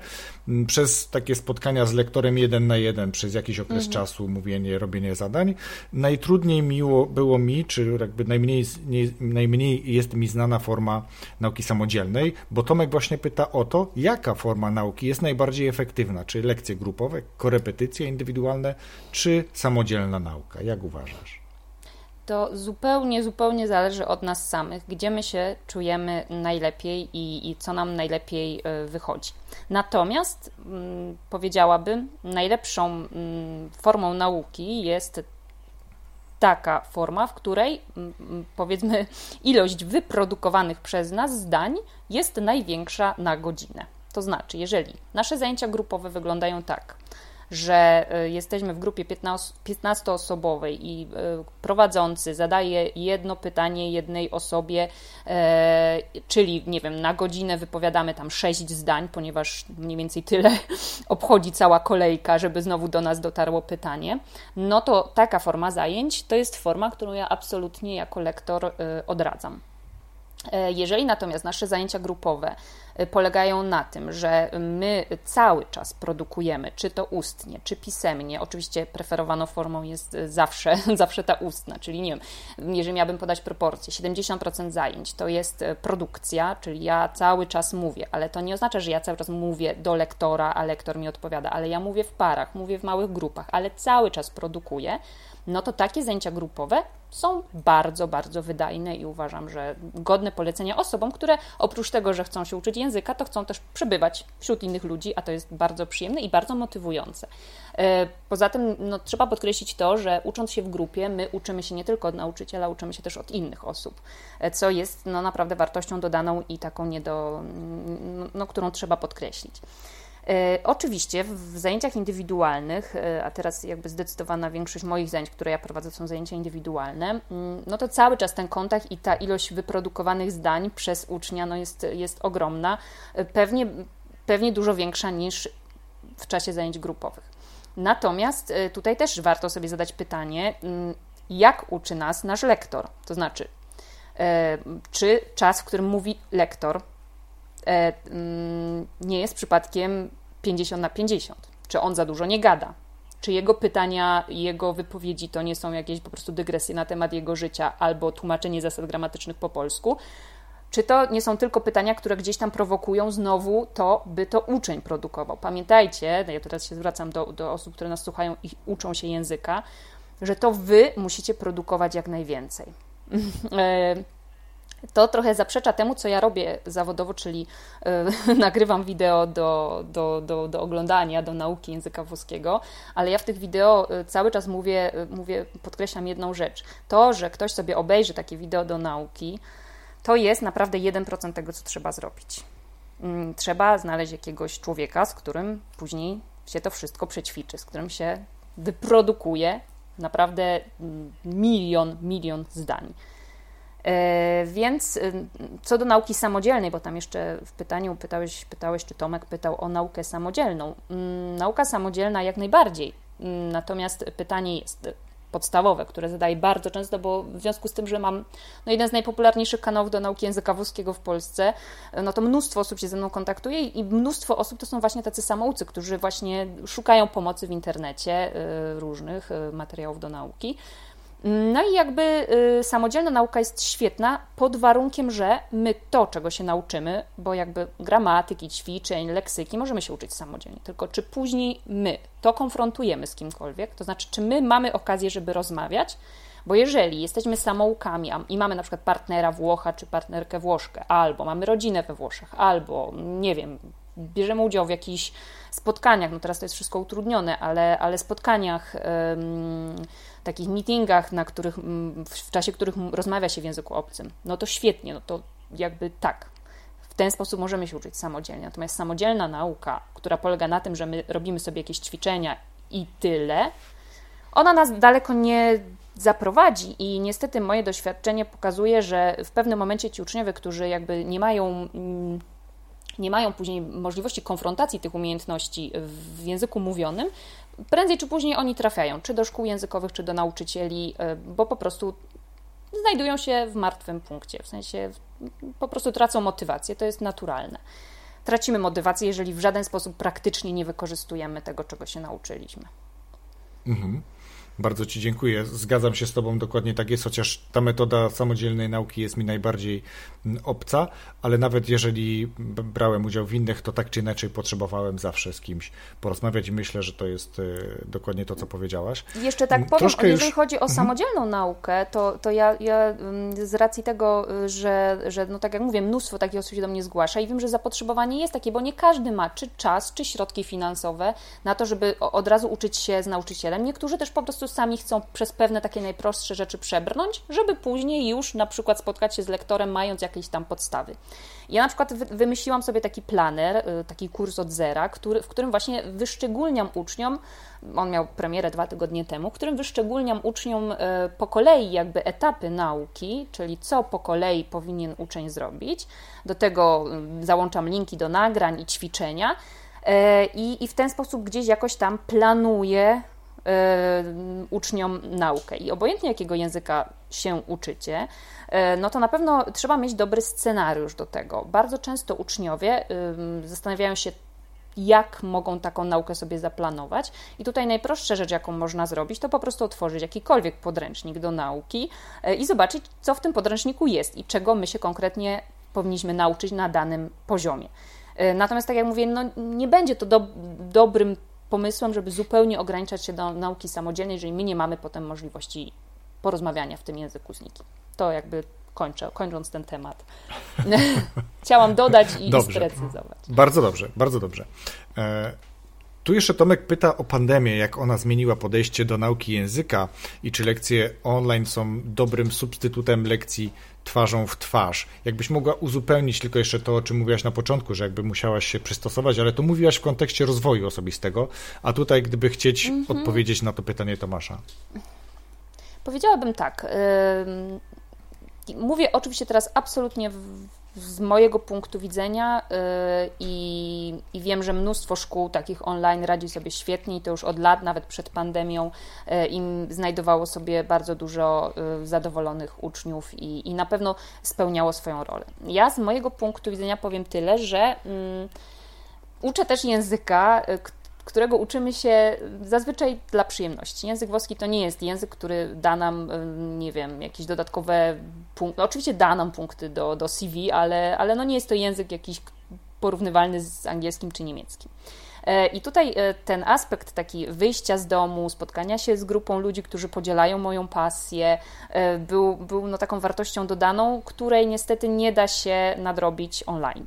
S3: przez takie spotkania z lektorem jeden na jeden przez jakiś okres mhm. czasu, mówienie, robienie zadań. Najtrudniej miło było mi, czy jakby najmniej, nie, najmniej jest mi znana forma nauki samodzielnej, bo Tomek właśnie pyta o to, jaka forma nauki jest najbardziej efektywna, czy lekcje grupowe, korepetycje indywidualne, czy samodzielna nauka. Jak uważasz?
S1: To zupełnie, zupełnie zależy od nas samych, gdzie my się czujemy najlepiej i, i co nam najlepiej e, wychodzi. Natomiast mm, powiedziałabym, najlepszą mm, formą nauki jest taka forma, w której mm, powiedzmy ilość wyprodukowanych przez nas zdań jest największa na godzinę. To znaczy, jeżeli nasze zajęcia grupowe wyglądają tak, że e, jesteśmy w grupie 15-osobowej i e, prowadzący zadaje jedno pytanie jednej osobie, e, czyli nie wiem, na godzinę wypowiadamy tam sześć zdań, ponieważ mniej więcej tyle obchodzi cała kolejka, żeby znowu do nas dotarło pytanie, no to taka forma zajęć to jest forma, którą ja absolutnie jako lektor odradzam. Jeżeli natomiast nasze zajęcia grupowe polegają na tym, że my cały czas produkujemy, czy to ustnie, czy pisemnie. Oczywiście preferowaną formą jest zawsze, zawsze ta ustna, czyli nie wiem, jeżeli miałabym podać proporcje, 70% zajęć to jest produkcja, czyli ja cały czas mówię, ale to nie oznacza, że ja cały czas mówię do lektora, a lektor mi odpowiada, ale ja mówię w parach, mówię w małych grupach, ale cały czas produkuję no to takie zajęcia grupowe są bardzo, bardzo wydajne i uważam, że godne polecenia osobom, które oprócz tego, że chcą się uczyć języka, to chcą też przebywać wśród innych ludzi, a to jest bardzo przyjemne i bardzo motywujące. E, poza tym no, trzeba podkreślić to, że ucząc się w grupie, my uczymy się nie tylko od nauczyciela, uczymy się też od innych osób, e, co jest no, naprawdę wartością dodaną i taką nie do, no, którą trzeba podkreślić. E, oczywiście w zajęciach indywidualnych, e, a teraz jakby zdecydowana większość moich zajęć, które ja prowadzę, są zajęcia indywidualne, mm, no to cały czas ten kontakt i ta ilość wyprodukowanych zdań przez ucznia no jest, jest ogromna, e, pewnie, pewnie dużo większa niż w czasie zajęć grupowych. Natomiast tutaj też warto sobie zadać pytanie, mm, jak uczy nas nasz lektor? To znaczy, czy czas, w którym mówi lektor, mm, nie jest przypadkiem 50 na 50. Czy on za dużo nie gada? czy jego pytania, jego wypowiedzi to nie są jakieś po prostu dygresje na temat jego życia albo tłumaczenie zasad gramatycznych po polsku, czy to nie są tylko pytania, które gdzieś tam prowokują znowu to, by to uczeń produkował? Pamiętajcie, no ja teraz się zwracam do, do osób, które nas słuchają i uczą się języka, że to wy musicie produkować jak najwięcej. E, to trochę zaprzecza temu, co ja robię zawodowo, czyli y, nagrywam wideo do, do, do, do oglądania, do nauki języka włoskiego, ale ja w tych wideo cały czas mówię, mówię, podkreślam jedną rzecz. To, że ktoś sobie obejrzy takie wideo do nauki, to jest naprawdę 1% tego, co trzeba zrobić. Mm, trzeba znaleźć jakiegoś człowieka, z którym później się to wszystko przećwiczy, z którym się wyprodukuje naprawdę mm, milion, milion zdań. E, więc co do nauki samodzielnej, bo tam jeszcze w pytaniu pytałeś, pytałeś, czy Tomek pytał o naukę samodzielną. Mm, nauka samodzielna jak najbardziej. Natomiast pytanie jest, podstawowe, które zadaję bardzo często, bo w związku z tym, że mam no, jeden z najpopularniejszych kanałów do nauki języka włoskiego w Polsce, no to mnóstwo osób się ze mną kontaktuje i mnóstwo osób to są właśnie tacy samoucy, którzy właśnie szukają pomocy w internecie, y, różnych materiałów do nauki. No i jakby y, samodzielna nauka jest świetna pod warunkiem, że my to, czego się nauczymy, bo jakby gramatyki, ćwiczeń, leksyki możemy się uczyć samodzielnie, tylko czy później my to konfrontujemy z kimkolwiek, to znaczy czy my mamy okazję, żeby rozmawiać, bo jeżeli jesteśmy samoukami i mamy na przykład partnera Włocha czy partnerkę Włoszkę, albo mamy rodzinę we Włoszech, albo nie wiem, bierzemy udział w jakichś spotkaniach, no teraz to jest wszystko utrudnione, ale, ale spotkaniach, takich meetingach, na których, w czasie których rozmawia się w języku obcym, no to świetnie, no to jakby tak. W ten sposób możemy się uczyć samodzielnie. Natomiast samodzielna nauka, która polega na tym, że my robimy sobie jakieś ćwiczenia i tyle, ona nas daleko nie zaprowadzi i niestety moje doświadczenie pokazuje, że w pewnym momencie ci uczniowie, którzy jakby nie mają nie mają później możliwości konfrontacji tych umiejętności w języku mówionym, prędzej czy później oni trafiają, czy do szkół językowych, czy do nauczycieli, e, bo po prostu znajdują się w martwym punkcie, w sensie po prostu tracą motywację, to jest naturalne. Tracimy motywację, jeżeli w żaden sposób praktycznie nie wykorzystujemy tego, czego się nauczyliśmy.
S3: Mhm. Bardzo Ci dziękuję. Zgadzam się z Tobą, dokładnie tak jest, chociaż ta metoda samodzielnej nauki jest mi najbardziej mm, obca, ale nawet jeżeli brałem udział w innych, to tak czy inaczej potrzebowałem zawsze z kimś porozmawiać i myślę, że to jest e, dokładnie to, co powiedziałaś.
S1: Jeszcze tak mm, powiem, Troszkę jeżeli już... chodzi o mhm. samodzielną naukę, to, to ja, ja mm, z racji tego, że, że no tak jak mówię, mnóstwo takich osób się do mnie zgłasza i wiem, że zapotrzebowanie jest takie, bo nie każdy ma czy czas, czy środki finansowe na to, żeby od razu uczyć się z nauczycielem. Niektórzy też po prostu sami chcą przez pewne takie najprostsze rzeczy przebrnąć, żeby później już na przykład spotkać się z lektorem, mając jakieś tam podstawy. Ja na przykład wymyśliłam sobie taki planer, y, taki kurs od zera, który, w którym właśnie wyszczególniam uczniom, on miał premierę dwa tygodnie temu, w którym wyszczególniam uczniom y, po kolei jakby etapy nauki, czyli co po kolei powinien uczeń zrobić. Do tego y, załączam linki do nagrań i ćwiczenia. I, I w ten sposób gdzieś jakoś tam planuję E, uczniom naukę. I obojętnie jakiego języka się uczycie, e, no to na pewno trzeba mieć dobry scenariusz do tego. Bardzo często uczniowie zastanawiają się, jak mogą taką naukę sobie zaplanować. I tutaj najprostsza rzecz, jaką można zrobić, to po prostu otworzyć jakikolwiek podręcznik do nauki i zobaczyć, co w tym podręczniku jest i czego my się konkretnie powinniśmy nauczyć na danym poziomie. Natomiast, tak jak mówię, no, nie będzie to do, dobrym pomysłem, żeby zupełnie ograniczać się do nauki samodzielnej, jeżeli my nie mamy potem możliwości porozmawiania w tym języku z nikim. To jakby kończę, kończąc ten temat. Chciałam dodać i dobrze. sprecyzować.
S3: Bardzo dobrze, bardzo dobrze. Tu jeszcze Tomek pyta o pandemię, jak ona zmieniła podejście do nauki języka i czy lekcje online są dobrym substytutem lekcji twarzą w twarz. Jakbyś mogła uzupełnić tylko jeszcze to, o czym mówiłaś na początku, że jakby musiałaś się przystosować, ale to mówiłaś w kontekście rozwoju osobistego, a tutaj gdyby chcieć mm -hmm. odpowiedzieć na to pytanie Tomasza.
S1: Powiedziałabym tak. Mówię oczywiście teraz absolutnie z mojego punktu widzenia yy, i, wiem, że mnóstwo szkół takich online radzi sobie świetnie i to już od lat, nawet przed pandemią, yy, im znajdowało sobie bardzo dużo yy, zadowolonych uczniów i, i na pewno spełniało swoją rolę. Ja z mojego punktu widzenia powiem tyle, że mm, uczę też języka, którego uczymy się zazwyczaj dla przyjemności. Język włoski to nie jest język, który da nam, nie wiem, jakieś dodatkowe punkty. No, oczywiście da nam punkty do, do CV, ale, ale no nie jest to język jakiś porównywalny z angielskim czy niemieckim. E, I tutaj e, ten aspekt taki wyjścia z domu, spotkania się z grupą ludzi, którzy podzielają moją pasję, e, był, był no taką wartością dodaną, której niestety nie da się nadrobić online.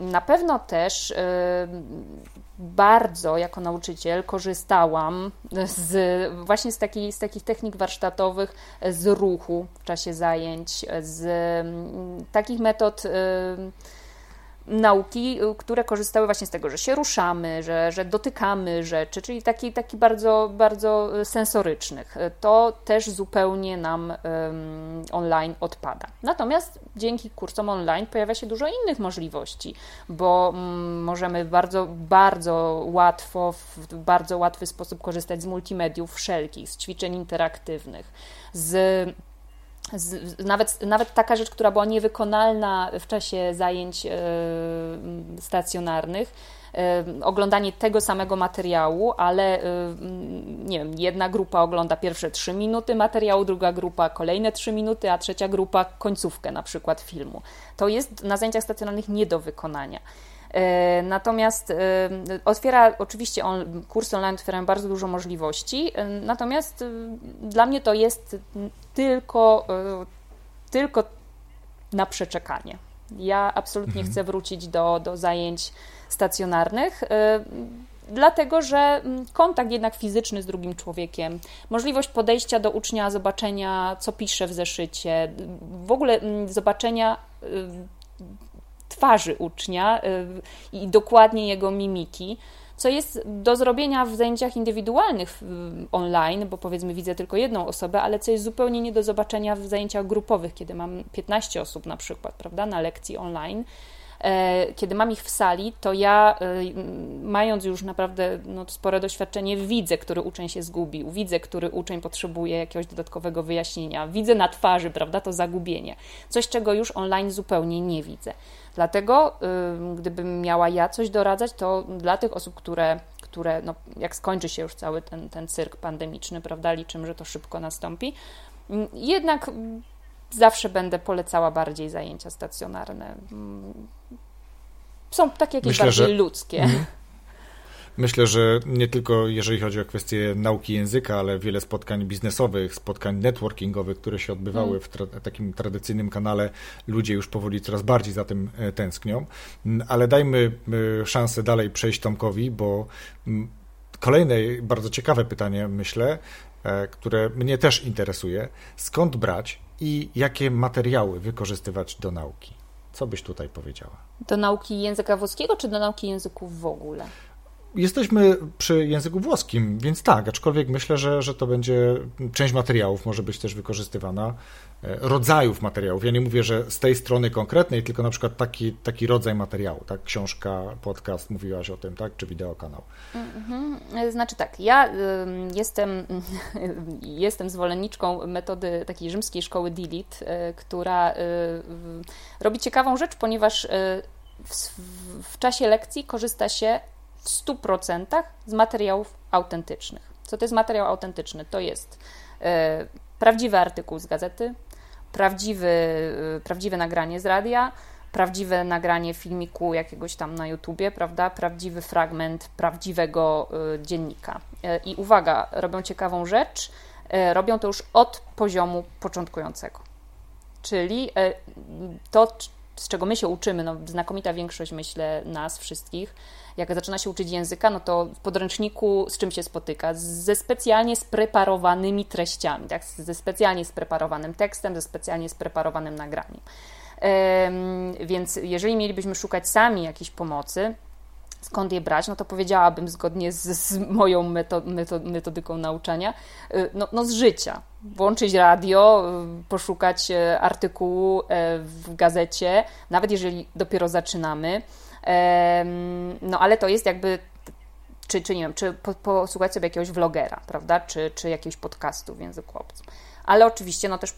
S1: Na pewno też bardzo jako nauczyciel korzystałam z, właśnie z, taki, z takich technik warsztatowych, z ruchu w czasie zajęć, z takich metod nauki, y, które korzystały właśnie z tego, że się ruszamy, że, że dotykamy rzeczy, czyli taki, taki bardzo, bardzo y, sensorycznych. Y, to też zupełnie nam um, online odpada. Natomiast dzięki kursom online pojawia się dużo innych możliwości, bo um, możemy bardzo, bardzo łatwo, w bardzo łatwy sposób korzystać z multimediów wszelkich, z ćwiczeń interaktywnych, z z, nawet, nawet taka rzecz, która była niewykonalna w czasie zajęć e, stacjonarnych, e, oglądanie tego samego materiału, ale e, nie wiem, jedna grupa ogląda pierwsze trzy minuty materiału, druga grupa kolejne trzy minuty, a trzecia grupa końcówkę na przykład filmu. To jest na zajęciach stacjonarnych nie do wykonania. Natomiast otwiera, oczywiście on, kursy online otwierają bardzo dużo możliwości, natomiast dla mnie to jest tylko, tylko na przeczekanie. Ja absolutnie mhm. chcę wrócić do, do zajęć stacjonarnych dlatego że kontakt jednak fizyczny z drugim człowiekiem, możliwość podejścia do ucznia, zobaczenia, co pisze w zeszycie, w ogóle zobaczenia twarzy ucznia i dokładnie jego mimiki, co jest do zrobienia w zajęciach indywidualnych online, bo powiedzmy widzę tylko jedną osobę, ale co jest zupełnie nie do zobaczenia w zajęciach grupowych, kiedy mam 15 osób na przykład, prawda, na lekcji online E, kiedy mam ich w sali, to ja, e, mając już naprawdę no, spore doświadczenie, widzę, który uczeń się zgubił, widzę, który uczeń potrzebuje jakiegoś dodatkowego wyjaśnienia, widzę na twarzy, prawda, to zagubienie. Coś, czego już online zupełnie nie widzę. Dlatego, gdybym miała ja coś doradzać, to dla tych osób, które, które no, jak skończy się już cały ten, ten cyrk pandemiczny, prawda, liczymy, że to szybko nastąpi, jednak zawsze będę polecała bardziej zajęcia stacjonarne. Są takie jakieś Myślę, bardziej że... ludzkie.
S3: Myślę, że nie tylko jeżeli chodzi o kwestie nauki języka, ale wiele spotkań biznesowych, spotkań networkingowych, które się odbywały mm. w tra takim tradycyjnym kanale, ludzie już powoli coraz bardziej za tym e, tęsknią. Ale dajmy e, szansę dalej przejść Tomkowi, bo kolejne bardzo ciekawe pytanie, myślę, e, które mnie też interesuje. Skąd brać i jakie materiały wykorzystywać do nauki? Co byś tutaj powiedziała?
S1: Do nauki języka włoskiego czy do nauki języków w ogóle?
S3: Jesteśmy przy języku włoskim, więc tak, aczkolwiek myślę, że, że to będzie część materiałów może być też wykorzystywana, e, rodzajów materiałów. Ja nie mówię, że z tej strony konkretnej, tylko na przykład taki, taki rodzaj materiału, tak? Książka, podcast, mówiłaś o tym, tak? Czy wideokanał?
S1: Mhm. Znaczy tak, ja jestem, jestem zwolenniczką metody takiej rzymskiej szkoły Dilit, e, która e, robi ciekawą rzecz, ponieważ w, w czasie lekcji korzysta się w 100% z materiałów autentycznych. Co to jest materiał autentyczny? To jest e, prawdziwy artykuł z gazety, prawdziwy, e, prawdziwe nagranie z radia, prawdziwe nagranie filmiku jakiegoś tam na YouTubie, prawda? Prawdziwy fragment prawdziwego e, dziennika. I uwaga, robią ciekawą rzecz, robią to już od poziomu początkującego. Czyli to, z czego my się uczymy, no, znakomita większość, myślę, nas wszystkich, jak zaczyna się uczyć języka, no to w podręczniku z czym się spotyka? Ze specjalnie spreparowanymi treściami, tak? ze specjalnie spreparowanym tekstem, ze specjalnie spreparowanym nagraniem. Więc jeżeli mielibyśmy szukać sami jakiejś pomocy, skąd je brać, no to powiedziałabym zgodnie z, z moją metodyką nauczania, y, no, no, z życia. Włączyć radio, y, poszukać e, artykułu e, w gazecie, nawet jeżeli dopiero zaczynamy, no ale to jest jakby czy, czy nie wiem, czy posłuchać sobie jakiegoś vlogera, prawda, czy, czy jakiegoś podcastu w języku obcym. Ale oczywiście, no też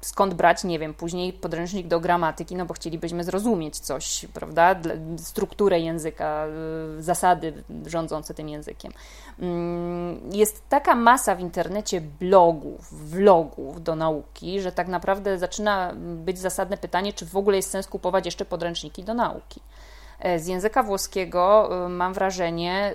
S1: skąd brać, nie wiem, później podręcznik do gramatyki, no bo chcielibyśmy zrozumieć coś, prawda, strukturę języka, y, zasady rządzące tym językiem. Mm, jest taka masa w internecie blogów, vlogów do nauki, że tak naprawdę zaczyna być zasadne pytanie, czy w ogóle jest sens kupować jeszcze podręczniki do nauki. E, z języka włoskiego y, mam wrażenie,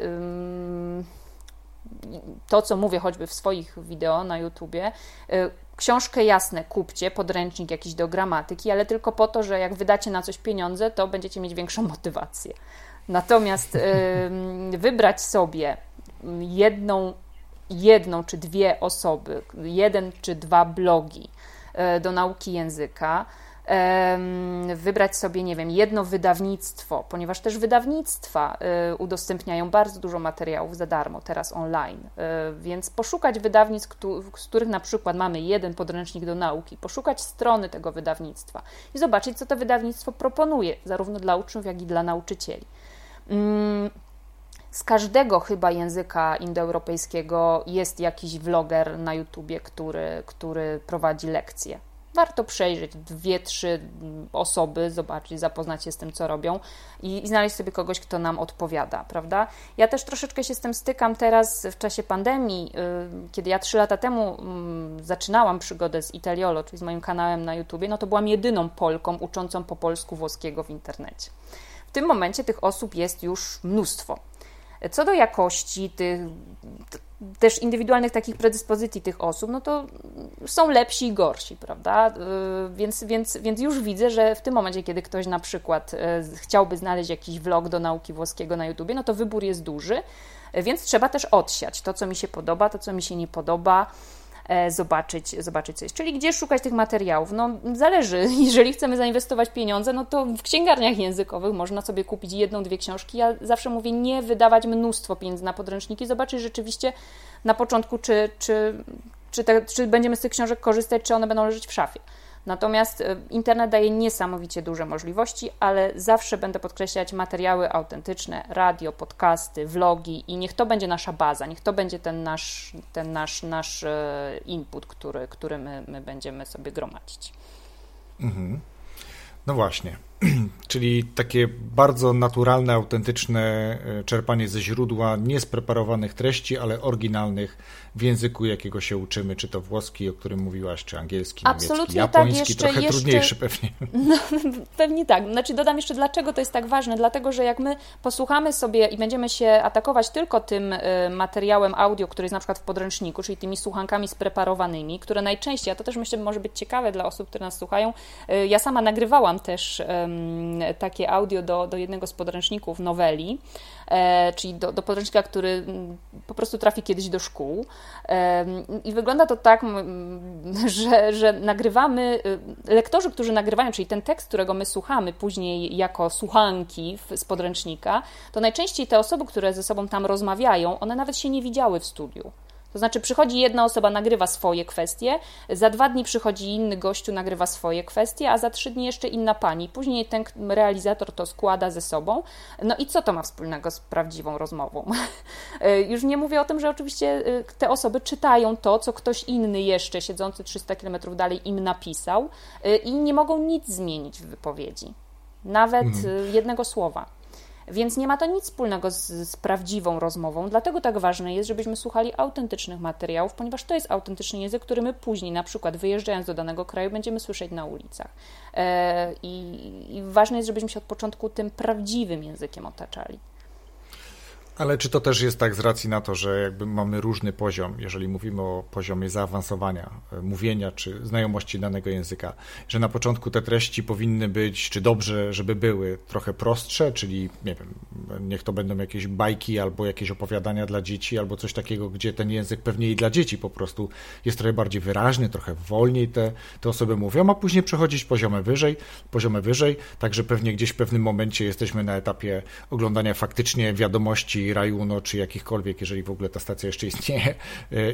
S1: to co mówię choćby w swoich wideo na YouTubie, y, książkę jasne kupcie, podręcznik jakiś do gramatyki, ale tylko po to, że jak wydacie na coś pieniądze, to będziecie mieć większą motywację. Natomiast wybrać sobie jedną, jedną czy dwie osoby, jeden czy dwa blogi do nauki języka, wybrać sobie, nie wiem, jedno wydawnictwo, ponieważ też wydawnictwa y, udostępniają bardzo dużo materiałów za darmo teraz online, y, więc poszukać wydawnictw, z których na przykład mamy jeden podręcznik do nauki, poszukać strony tego wydawnictwa i zobaczyć, co to wydawnictwo proponuje, zarówno dla uczniów, jak i dla nauczycieli. Mm, z każdego chyba języka indoeuropejskiego jest jakiś vloger na YouTubie, który, który prowadzi lekcje warto przejrzeć dwie, trzy osoby, zobaczyć, zapoznać się z tym, co robią i, i, znaleźć sobie kogoś, kto nam odpowiada, prawda? Ja też troszeczkę się z tym stykam teraz w czasie pandemii, y, kiedy ja trzy lata temu mm, zaczynałam przygodę z Italiolo, czyli z moim kanałem na YouTubie, no to byłam jedyną Polką uczącą po polsku włoskiego w internecie. W tym momencie tych osób jest już mnóstwo. Co do jakości tych też indywidualnych takich predyspozycji tych osób, no to są lepsi i gorsi, prawda? Y, więc, więc, więc już widzę, że w tym momencie, kiedy ktoś na przykład y, chciałby znaleźć jakiś vlog do nauki włoskiego na YouTubie, no to wybór jest duży, więc trzeba też odsiać to, co mi się podoba, to, co mi się nie podoba zobaczyć, zobaczyć coś. Czyli gdzie szukać tych materiałów? No zależy, jeżeli chcemy zainwestować pieniądze, no to w księgarniach językowych można sobie kupić jedną, dwie książki. Ja zawsze mówię, nie wydawać mnóstwo pieniędzy na podręczniki, zobaczyć rzeczywiście na początku, czy, czy, czy, te, czy będziemy z tych książek korzystać, czy one będą leżeć w szafie. Natomiast e, internet daje niesamowicie duże możliwości, ale zawsze będę podkreślać materiały autentyczne, radio, podcasty, vlogi i niech to będzie nasza baza, niech to będzie ten nasz, ten nasz, nasz e, input, który, który my, my będziemy sobie gromadzić.
S3: Mhm. No właśnie. Czyli takie bardzo naturalne, autentyczne e, czerpanie ze źródła niespreparowanych treści, ale oryginalnych w języku, jakiego się uczymy, czy to włoski, o którym mówiłaś, czy angielski, Absolutnie niemiecki, tak, japoński, tak, jeszcze, trochę jeszcze, trudniejszy pewnie.
S1: No, pewnie tak. Znaczy dodam jeszcze, dlaczego to jest tak ważne. Dlatego, że jak my posłuchamy sobie i będziemy się atakować tylko tym y, materiałem audio, który jest na przykład w podręczniku, czyli tymi słuchankami spreparowanymi, które najczęściej, a to też myślę może być ciekawe dla osób, które nas słuchają, y, ja sama nagrywałam też takie audio do, do jednego z podręczników noweli, czyli do, do podręcznika, który mm, po prostu trafi kiedyś do szkół. I wygląda to tak, że, że nagrywamy, y, lektorzy, którzy nagrywają, czyli ten tekst, którego my słuchamy później jako słuchanki z podręcznika, to najczęściej te osoby, które ze sobą tam rozmawiają, one nawet się nie widziały w studiu. To znaczy, przychodzi jedna osoba, nagrywa swoje kwestie, za dwa dni przychodzi inny gościu, nagrywa swoje kwestie, a za trzy dni jeszcze inna pani. Później ten realizator to składa ze sobą. No i co to ma wspólnego z prawdziwą rozmową? Już nie mówię o tym, że oczywiście y, te osoby czytają to, co ktoś inny jeszcze, siedzący 300 km dalej, im napisał y, i nie mogą nic zmienić w wypowiedzi. Nawet mhm. jednego słowa. Więc nie ma to nic wspólnego z, z, prawdziwą rozmową, dlatego tak ważne jest, żebyśmy słuchali autentycznych materiałów, ponieważ to jest autentyczny język, który my później, na przykład wyjeżdżając do danego kraju, będziemy słyszeć na ulicach. I, I ważne jest, żebyśmy się od początku tym prawdziwym językiem otaczali.
S3: Ale czy to też jest tak z racji na to, że jakby mamy różny poziom, jeżeli mówimy o poziomie zaawansowania, e, mówienia czy znajomości danego języka, że na początku te treści powinny być, czy dobrze, żeby były trochę prostsze, czyli nie wiem, niech to będą jakieś bajki albo jakieś opowiadania dla dzieci, albo coś takiego, gdzie ten język pewnie i dla dzieci po prostu jest trochę bardziej wyraźny, trochę wolniej te, te osoby mówią, a później przechodzić poziomem wyżej, poziomem wyżej, także pewnie gdzieś w pewnym momencie jesteśmy na etapie oglądania faktycznie wiadomości stacji Rajuno, czy jakichkolwiek, jeżeli w ogóle ta stacja jeszcze istnieje,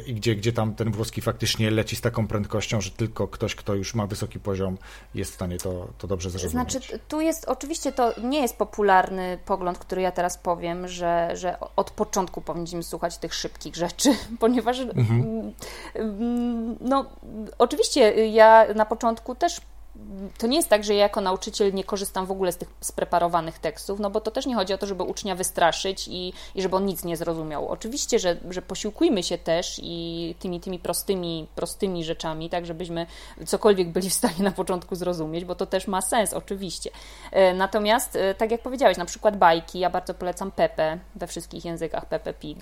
S3: i gdzie, gdzie tam ten włoski faktycznie leci z taką prędkością, że tylko ktoś, kto już ma wysoki poziom, jest w stanie to, to dobrze zrozumieć.
S1: Znaczy, tu jest, oczywiście to nie jest popularny pogląd, który ja teraz powiem, że, że od początku powinniśmy słuchać tych szybkich rzeczy, ponieważ mhm. no, oczywiście ja na początku też to nie jest tak, że ja jako nauczyciel nie korzystam w ogóle z tych spreparowanych tekstów, no bo to też nie chodzi o to, żeby ucznia wystraszyć i, i żeby on nic nie zrozumiał. Oczywiście, że, że posiłkujmy się też i tymi, tymi prostymi, prostymi rzeczami, tak, żebyśmy cokolwiek byli w stanie na początku zrozumieć, bo to też ma sens, oczywiście. E, natomiast, e, tak jak powiedziałeś, na przykład bajki, ja bardzo polecam Pepe we wszystkich językach, Pepe Pig.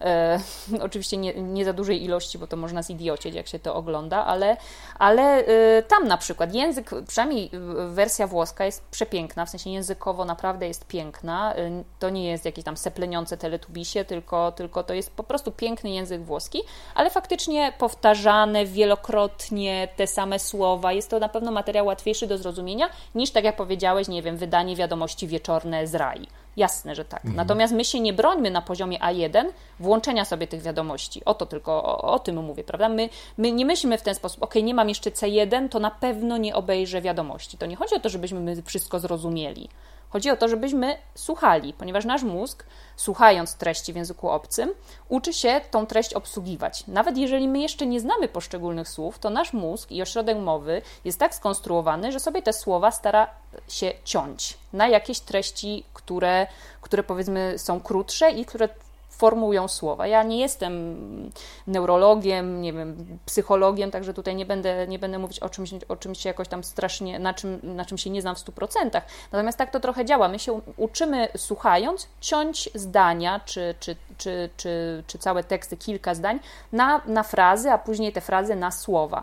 S1: E, oczywiście nie, nie za dużej ilości, bo to można zidiocieć, jak się to ogląda, ale, ale e, tam na przykład język język, przynajmniej wersja włoska jest przepiękna, w sensie językowo naprawdę jest piękna. Y, to nie jest jakieś tam sepleniące teletubisie, tylko, tylko to jest po prostu piękny język włoski, ale faktycznie powtarzane wielokrotnie te same słowa. Jest to na pewno materiał łatwiejszy do zrozumienia niż, tak jak powiedziałeś, nie wiem, wydanie wiadomości wieczorne z RAI. Jasne, że tak. Mhm. Natomiast my się nie brońmy na poziomie A1 włączenia sobie tych wiadomości. O to tylko, o, o tym mówię, prawda? My, my nie myślimy w ten sposób, ok, nie mam jeszcze C1, to na pewno nie obejrzę wiadomości. To nie chodzi o to, żebyśmy my wszystko zrozumieli. Chodzi o to, żebyśmy słuchali, ponieważ nasz mózg, słuchając treści w języku obcym, uczy się tą treść obsługiwać. Nawet jeżeli my jeszcze nie znamy poszczególnych słów, to nasz mózg i ośrodek mowy jest tak skonstruowany, że sobie te słowa stara się ciąć na jakieś treści, które, które powiedzmy są krótsze i które formułują słowa. Ja nie jestem neurologiem, nie wiem, psychologiem, także tutaj nie będę, nie będę mówić o czymś, o czymś się jakoś tam strasznie, na czym, na czym się nie znam w 100%. Natomiast tak to trochę działa. My się uczymy, słuchając, ciąć zdania czy, czy, czy, czy, czy całe teksty, kilka zdań na, na frazy, a później te frazy na słowa.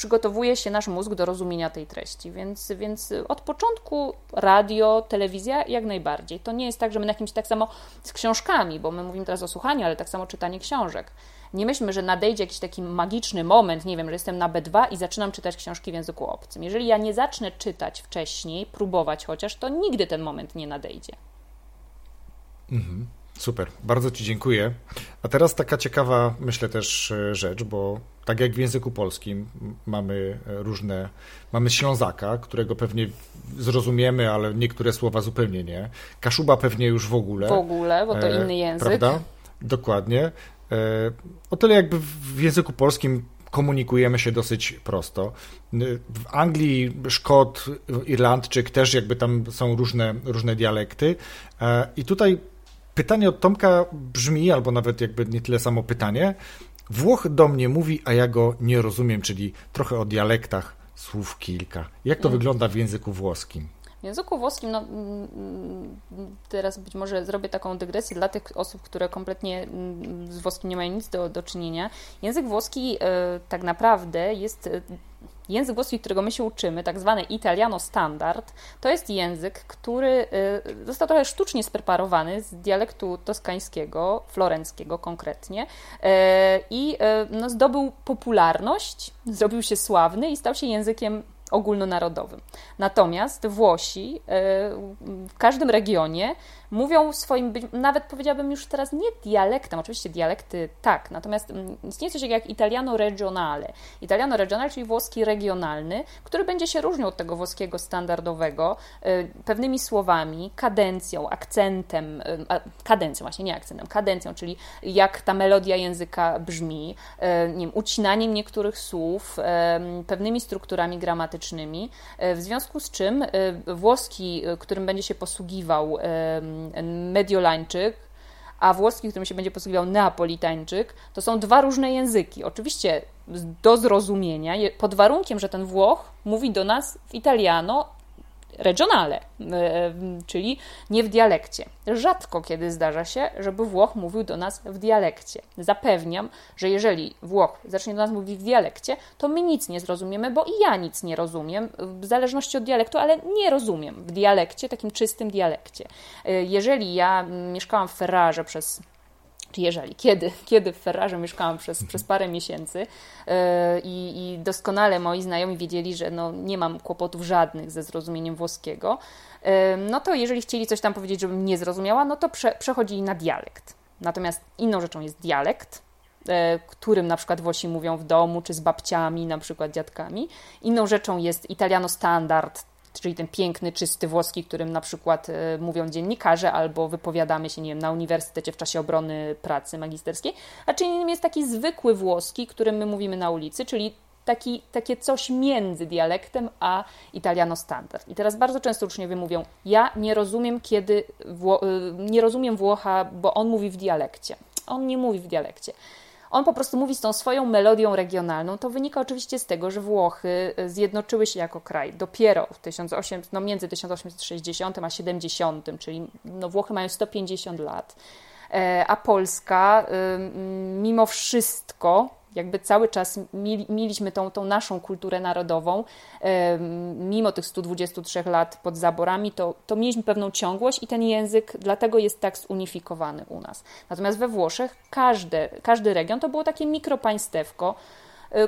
S1: Przygotowuje się nasz mózg do rozumienia tej treści, więc, więc od początku radio, telewizja jak najbardziej. To nie jest tak, że my na jakimś tak samo z książkami, bo my mówimy teraz o słuchaniu, ale tak samo czytanie książek. Nie myślmy, że nadejdzie jakiś taki magiczny moment, nie wiem, że jestem na B2 i zaczynam czytać książki w języku obcym. Jeżeli ja nie zacznę czytać wcześniej, próbować chociaż, to nigdy ten moment nie nadejdzie.
S3: Mhm. Super, bardzo Ci dziękuję. A teraz taka ciekawa, myślę też e, rzecz, bo tak jak w języku polskim mamy e, różne, mamy Ślązaka, którego pewnie zrozumiemy, ale niektóre słowa zupełnie nie. Kaszuba pewnie już w ogóle.
S1: W ogóle, bo to e, inny język.
S3: Prawda? Dokładnie. O tyle jakby w języku polskim komunikujemy się dosyć prosto. W Anglii Szkot, Irlandczyk też jakby tam są różne, różne dialekty i tutaj pytanie od Tomka brzmi, albo nawet jakby nie tyle samo pytanie. Włoch do mnie mówi, a ja go nie rozumiem, czyli trochę o dialektach, słów kilka. Jak to mm. wygląda w języku włoskim?
S1: W języku włoskim, no, mm, mm, teraz być może zrobię taką dygresję dla tych osób, które kompletnie z włoskim nie mają nic do, do czynienia. Język włoski e, tak naprawdę jest e, Język włoski, którego my się uczymy, tak zwany italiano standard, to jest język, który y, został trochę sztucznie spreparowany z dialektu toskańskiego, florenckiego konkretnie y, i y, no, zdobył popularność, zrobił się sławny i stał się językiem ogólnonarodowym. Natomiast Włosi w każdym regionie mówią swoim, nawet powiedziałabym już teraz nie dialektem, oczywiście dialekty tak, natomiast mm, istnieje coś jak italiano regionale. Italiano regionale, czyli włoski regionalny, który będzie się różnił od tego włoskiego standardowego y, pewnymi słowami, kadencją, akcentem, y, kadencją właśnie, nie akcentem, kadencją, czyli jak ta melodia języka brzmi, y, nie wiem, ucinaniem niektórych słów, pewnymi strukturami gramatycznymi, w związku z czym włoski, którym będzie się posługiwał Mediolańczyk, a włoski, którym się będzie posługiwał Neapolitańczyk, to są dwa różne języki. Oczywiście do zrozumienia, pod warunkiem, że ten Włoch mówi do nas w italiano regionale, e, czyli nie w dialekcie. Rzadko kiedy zdarza się, żeby Włoch mówił do nas w dialekcie. Zapewniam, że jeżeli Włoch zacznie do nas mówić w dialekcie, to my nic nie zrozumiemy, bo i ja nic nie rozumiem, w zależności od dialektu, ale nie rozumiem w dialekcie, takim czystym dialekcie. E, jeżeli ja mieszkałam w Ferrarze przez jeżeli, kiedy, kiedy w Ferrarze mieszkałam przez, przez parę miesięcy yy, i, doskonale moi znajomi wiedzieli, że no, nie mam kłopotów żadnych ze zrozumieniem włoskiego, yy, no to jeżeli chcieli coś tam powiedzieć, żebym nie zrozumiała, no to prze, przechodzili na dialekt. Natomiast inną rzeczą jest dialekt, yy, którym na przykład Włosi mówią w domu, czy z babciami, na przykład dziadkami. Inną rzeczą jest italiano standard, czyli ten piękny, czysty włoski, którym na przykład e, mówią dziennikarze albo wypowiadamy się, nie wiem, na uniwersytecie w czasie obrony pracy magisterskiej, a czym innym jest taki zwykły włoski, którym my mówimy na ulicy, czyli taki, takie coś między dialektem a italiano standard. I teraz bardzo często uczniowie mówią, ja nie rozumiem, kiedy, Wło- e, nie rozumiem Włocha, bo on mówi w dialekcie. On nie mówi w dialekcie. On po prostu mówi z tą swoją melodią regionalną. To wynika oczywiście z tego, że Włochy e, zjednoczyły się jako kraj dopiero w 1800, no między 1860 a 70, czyli no Włochy mają 150 lat. E, a Polska mimo wszystko jakby cały czas mieliśmy tą, tą naszą kulturę narodową, mimo tych 123 lat pod zaborami, to, to mieliśmy pewną ciągłość i ten język dlatego jest tak zunifikowany u nas. Natomiast we Włoszech każdy, każdy region to było takie mikropaństewko,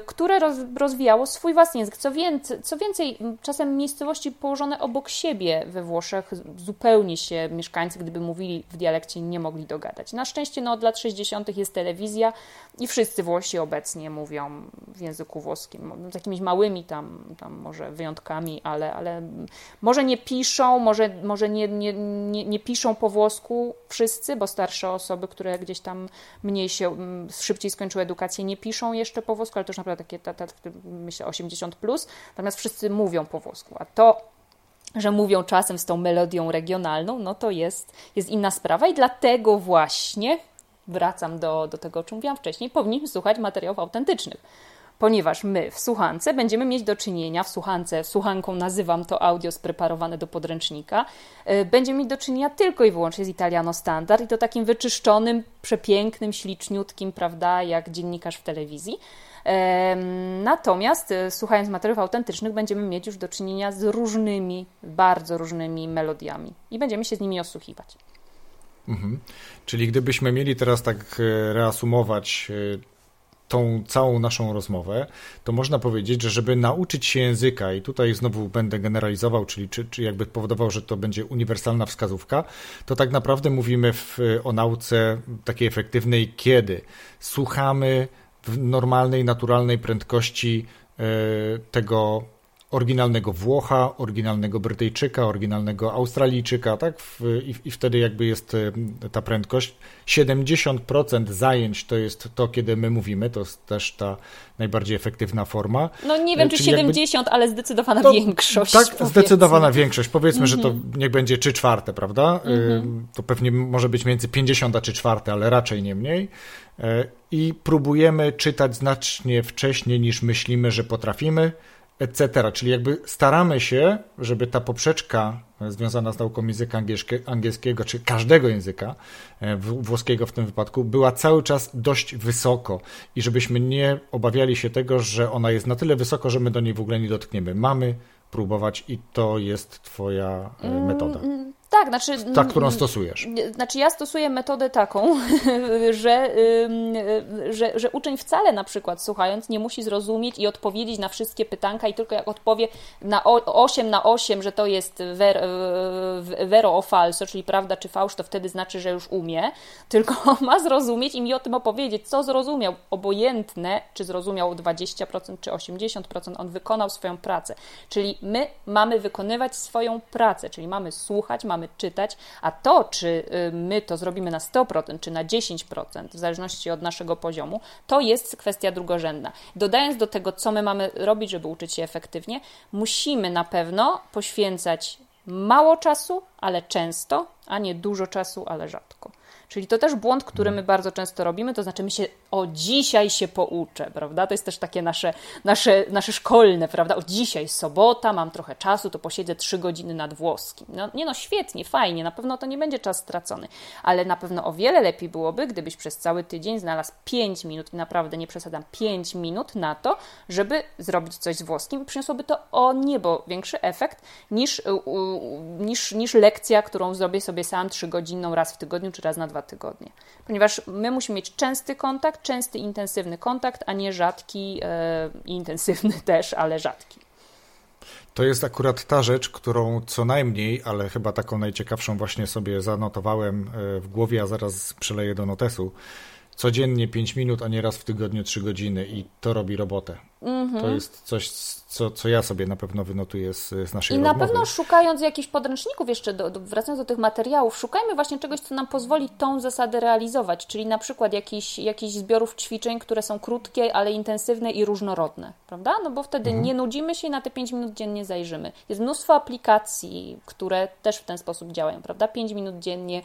S1: które roz, rozwijało swój własny język. Co więcej, co więcej, czasem miejscowości położone obok siebie we Włoszech zupełnie się mieszkańcy, gdyby mówili w dialekcie, nie mogli dogadać. Na szczęście no, od lat 60. jest telewizja i wszyscy Włosi obecnie mówią w języku włoskim. Z jakimiś małymi tam, tam może wyjątkami, ale, ale może nie piszą, może, może nie, nie, nie, nie piszą po włosku wszyscy, bo starsze osoby, które gdzieś tam mniej się, szybciej skończyły edukację, nie piszą jeszcze po włosku, ale to już naprawdę takie, ta, ta, myślę, 80 plus, natomiast wszyscy mówią po włosku, a to że mówią czasem z tą melodią regionalną, no to jest, jest inna sprawa. I dlatego właśnie wracam do, do tego, o czym mówiłam wcześniej, powinniśmy słuchać materiałów autentycznych ponieważ my w słuchance będziemy mieć do czynienia, w słuchance, słuchanką nazywam to audio spreparowane do podręcznika, y, będziemy mieć do czynienia tylko i wyłącznie z Italiano Standard i to takim wyczyszczonym, przepięknym, śliczniutkim, prawda, jak dziennikarz w telewizji. Natomiast y, słuchając materiałów autentycznych będziemy mieć już do czynienia z różnymi, bardzo różnymi melodiami i będziemy się z nimi osłuchiwać.
S3: Mhm. Czyli gdybyśmy mieli teraz tak e, reasumować e, tą całą naszą rozmowę, to można powiedzieć, że żeby nauczyć się języka, i tutaj znowu będę generalizował, czyli czy, czy jakby powodował, że to będzie uniwersalna wskazówka, to tak naprawdę mówimy w, o nauce takiej efektywnej, kiedy słuchamy w normalnej, naturalnej prędkości e, tego oryginalnego Włocha, oryginalnego Brytyjczyka, oryginalnego Australijczyka, tak? I, I, wtedy jakby jest e, ta prędkość. 70% zajęć to jest to, kiedy my mówimy, to jest też ta najbardziej efektywna forma.
S1: No nie wiem, e, czy 70, jakby... ale zdecydowana to, większość.
S3: Tak, powiedzmy. zdecydowana większość. Powiedzmy, że to mhm. niech będzie 3 czwarte, prawda? Mm To pewnie może być między 50 a 3 czwarte, ale raczej nie mniej. I próbujemy czytać znacznie wcześniej niż myślimy, że potrafimy etc. Czyli jakby staramy się, żeby ta poprzeczka związana z nauką języka angielskiego, czy każdego języka, e, włoskiego w tym wypadku, była cały czas dość wysoko i żebyśmy nie obawiali się tego, że ona jest na tyle wysoko, że my do niej w ogóle nie dotkniemy. Mamy próbować i to jest Twoja e, metoda. Mm, mm,
S1: tak, znaczy.
S3: Ta, którą stosujesz.
S1: Znaczy, ja stosuję metodę taką, że, że, że uczeń wcale na przykład słuchając nie musi zrozumieć i odpowiedzieć na wszystkie pytanka, i tylko jak odpowie na 8 na 8, że to jest ver, vero o falso, czyli prawda czy fałsz, to wtedy znaczy, że już umie, tylko ma zrozumieć i mi o tym opowiedzieć, co zrozumiał. Obojętne, czy zrozumiał 20% czy 80%, on wykonał swoją pracę. Czyli my mamy wykonywać swoją pracę, czyli mamy słuchać, mamy mamy czytać, a to, czy y, my to zrobimy na 100% czy na 10%, w zależności od naszego poziomu, to jest kwestia drugorzędna. Dodając do tego, co my mamy robić, żeby uczyć się efektywnie, musimy na pewno poświęcać mało czasu, ale często, a nie dużo czasu, ale rzadko. Czyli to też błąd, który my bardzo często robimy, to znaczy my się o dzisiaj się pouczę, prawda? To jest też takie nasze, nasze, nasze szkolne, prawda? O dzisiaj sobota, mam trochę czasu, to posiedzę trzy godziny nad włoskim. No, nie no, świetnie, fajnie, na pewno to nie będzie czas stracony, ale na pewno o wiele lepiej byłoby, gdybyś przez cały tydzień znalazł 5 minut i naprawdę nie przesadzam, 5 minut na to, żeby zrobić coś z włoskim przyniosłoby to o niebo większy efekt niż, niż, niż lekcja, którą zrobię sobie sam trzygodzinną raz w tygodniu czy raz na dwa tygodnie. Ponieważ my musimy mieć częsty kontakt, częsty, intensywny kontakt, a nie rzadki, e, intensywny też, ale rzadki.
S3: To jest akurat ta rzecz, którą co najmniej, ale chyba taką najciekawszą właśnie sobie zanotowałem e, w głowie, a zaraz przeleję do notesu codziennie 5 minut, a nie raz w tygodniu 3 godziny i to robi robotę. Mm -hmm. To jest coś, co, co ja sobie na pewno wynotuję z, z naszej
S1: I
S3: rozmowy.
S1: na pewno szukając jakichś podręczników jeszcze, do, do, wracając do tych materiałów, szukajmy właśnie czegoś, co nam pozwoli tą zasadę realizować, czyli na przykład jakichś, jakichś zbiorów ćwiczeń, które są krótkie, ale intensywne i różnorodne, prawda? No bo wtedy mm -hmm. nie nudzimy się i na te 5 minut dziennie zajrzymy. Jest mnóstwo aplikacji, które też w ten sposób działają, prawda? 5 minut dziennie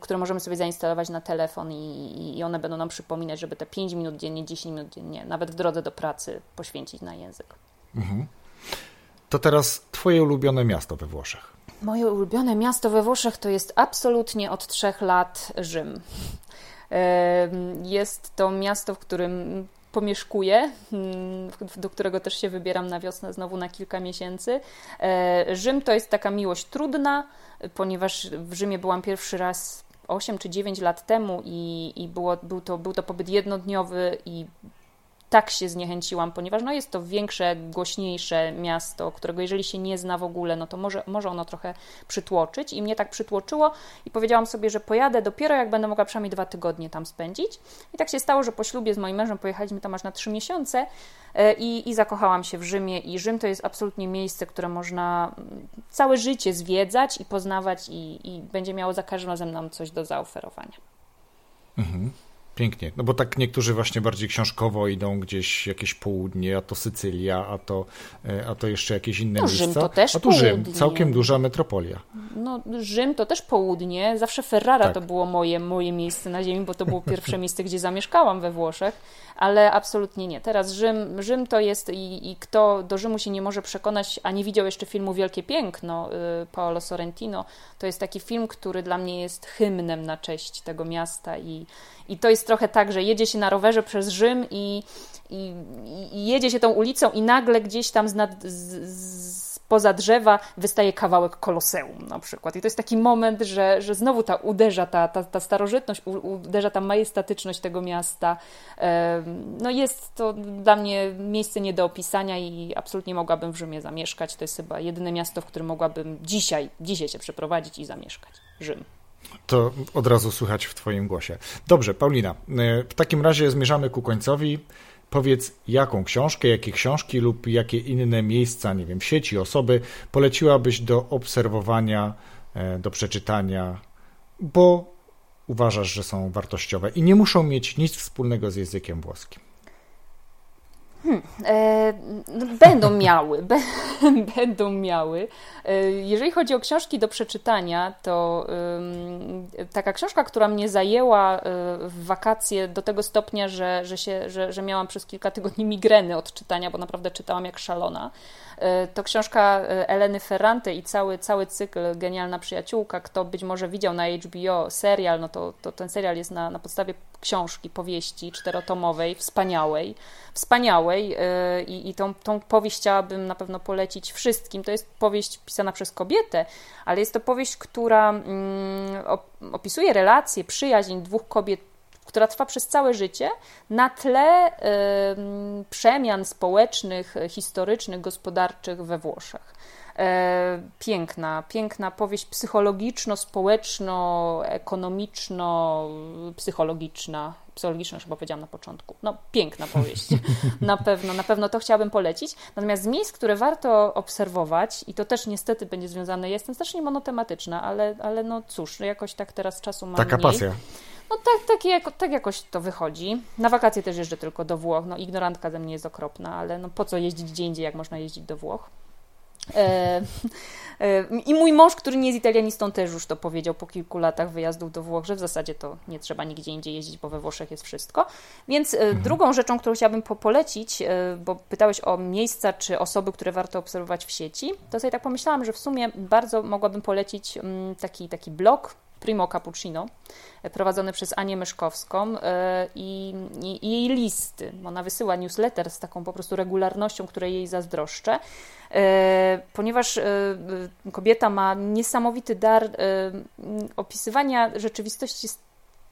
S1: które możemy sobie zainstalować na telefon i, i one będą nam przypominać, żeby te 5 minut dziennie, 10 minut dziennie, nawet w drodze do pracy poświęcić na język. Mhm.
S3: To teraz Twoje ulubione miasto we Włoszech.
S1: Moje ulubione miasto we Włoszech to jest absolutnie od trzech lat Rzym. Jest to miasto, w którym pomieszkuję, mm, do którego też się wybieram na wiosnę znowu na kilka miesięcy. E, Rzym to jest taka miłość trudna, ponieważ w Rzymie byłam pierwszy raz 8 czy 9 lat temu i, i było, był, to, był to pobyt jednodniowy i tak się zniechęciłam, ponieważ no jest to większe, głośniejsze miasto, którego jeżeli się nie zna w ogóle, no to może, może ono trochę przytłoczyć i mnie tak przytłoczyło i powiedziałam sobie, że pojadę dopiero jak będę mogła przynajmniej dwa tygodnie tam spędzić. I tak się stało, że po ślubie z moim mężem pojechaliśmy tam aż na trzy miesiące e, i, i zakochałam się w Rzymie i Rzym to jest absolutnie miejsce, które można mm, całe życie zwiedzać i poznawać i, i będzie miało za każdym razem nam coś do zaoferowania.
S3: Mhm. Pięknie, no bo tak niektórzy właśnie bardziej książkowo idą gdzieś jakieś południe, a to Sycylia, a to, e, a to jeszcze jakieś inne no, miejsca.
S1: Rzym to też
S3: a tu Rzym, całkiem duża metropolia.
S1: No Rzym to też południe, zawsze Ferrara tak. to było moje, moje miejsce na ziemi, bo to było pierwsze miejsce, gdzie zamieszkałam we Włoszech, ale absolutnie nie. Teraz Rzym, Rzym to jest i, i kto do Rzymu się nie może przekonać, a nie widział jeszcze filmu Wielkie Piękno y, Paolo Sorrentino, to jest taki film, który dla mnie jest hymnem na cześć tego miasta i, i to jest trochę tak, że jedzie się na rowerze przez Rzym i, i, i jedzie się tą ulicą i nagle gdzieś tam z, nad, z, z poza drzewa wystaje kawałek koloseum na przykład. I to jest taki moment, że, że znowu ta uderza ta, ta, ta starożytność, uderza ta majestatyczność tego miasta. No jest to dla mnie miejsce nie do opisania i absolutnie mogłabym w Rzymie zamieszkać. To jest chyba jedyne miasto, w którym mogłabym dzisiaj, dzisiaj się przeprowadzić i zamieszkać. Rzym.
S3: To od razu słychać w Twoim głosie. Dobrze, Paulina, e, w takim razie zmierzamy ku końcowi. Powiedz, jaką książkę, jakie książki lub jakie inne miejsca, nie wiem, sieci, osoby poleciłabyś do obserwowania, e, do przeczytania, bo uważasz, że są wartościowe i nie muszą mieć nic wspólnego z językiem włoskim.
S1: Hmm, e, no, będą miały, będą miały. E, jeżeli chodzi o książki do przeczytania, to e, taka książka, która mnie zajęła e, w wakacje do tego stopnia, że, że, się, że, że miałam przez kilka tygodni migreny od czytania, bo naprawdę czytałam jak szalona. To książka e, Eleny Ferrante i cały, cały cykl Genialna Przyjaciółka. Kto być może widział na HBO serial, no to, to ten serial jest na, na podstawie książki, powieści czterotomowej, wspaniałej, wspaniałej e, i, i tą, tą powieść chciałabym na pewno polecić wszystkim. To jest powieść pisana przez kobietę, ale jest to powieść, która mm, opisuje relacje, przyjaźń dwóch kobiet która trwa przez całe życie, na tle przemian społecznych, historycznych, gospodarczych we Włoszech. E, piękna, piękna powieść psychologiczno-społeczno-ekonomiczno-psychologiczna. Psychologiczna już chyba powiedziałam na początku. No, piękna powieść. Na pewno, na pewno to chciałabym polecić. Natomiast z miejsc, które warto obserwować, i to też niestety będzie związane, jestem strasznie monotematyczna, ale, ale no cóż, jakoś tak teraz czasu mam
S3: Taka
S1: mniej.
S3: pasja.
S1: No tak, tak, tak jakoś to wychodzi. Na wakacje też jeżdżę tylko do Włoch. No ignorantka ze mnie jest okropna, ale no po co jeździć gdzie indziej, jak można jeździć do Włoch. E, e, I mój mąż, który nie jest italianistą, też już to powiedział po kilku latach wyjazdów do Włoch, że w zasadzie to nie trzeba nigdzie indziej jeździć, bo we Włoszech jest wszystko. Więc e, mhm. drugą rzeczą, którą chciałabym polecić, bo pytałeś o miejsca czy osoby, które warto obserwować w sieci, to sobie tak pomyślałam, że w sumie bardzo mogłabym polecić mm, taki, taki blog Primo Cappuccino, prowadzony przez Anię Myszkowską i, i, i jej listy. Ona wysyła newsletter z taką po prostu regularnością, której jej zazdroszczę. Ponieważ kobieta ma niesamowity dar opisywania rzeczywistości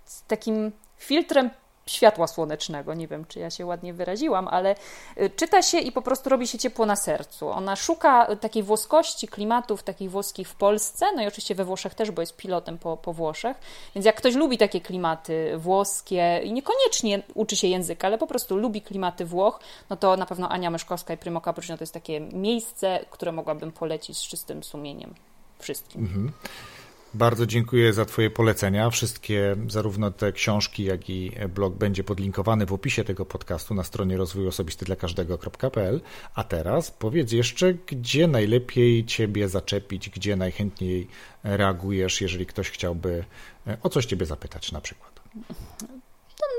S1: z takim filtrem światła słonecznego. Nie wiem, czy ja się ładnie wyraziłam, ale y, czyta się i po prostu robi się ciepło na sercu. Ona szuka takiej włoskości, klimatów takich włoskich w Polsce, no i oczywiście we Włoszech też, bo jest pilotem po, po Włoszech. Więc jak ktoś lubi takie klimaty włoskie i niekoniecznie uczy się języka, ale po prostu lubi klimaty Włoch, no to na pewno Ania Myszkowska i Primo Cappuccino to jest takie miejsce, które mogłabym polecić z czystym sumieniem wszystkim. Mhm.
S3: Bardzo dziękuję za Twoje polecenia. Wszystkie, zarówno te książki, jak i blog będzie podlinkowany w opisie tego podcastu na stronie rozwoju osobisty dla każdego.pl. A teraz powiedz jeszcze, gdzie najlepiej Ciebie zaczepić, gdzie najchętniej reagujesz, jeżeli ktoś chciałby o coś Ciebie zapytać na przykład.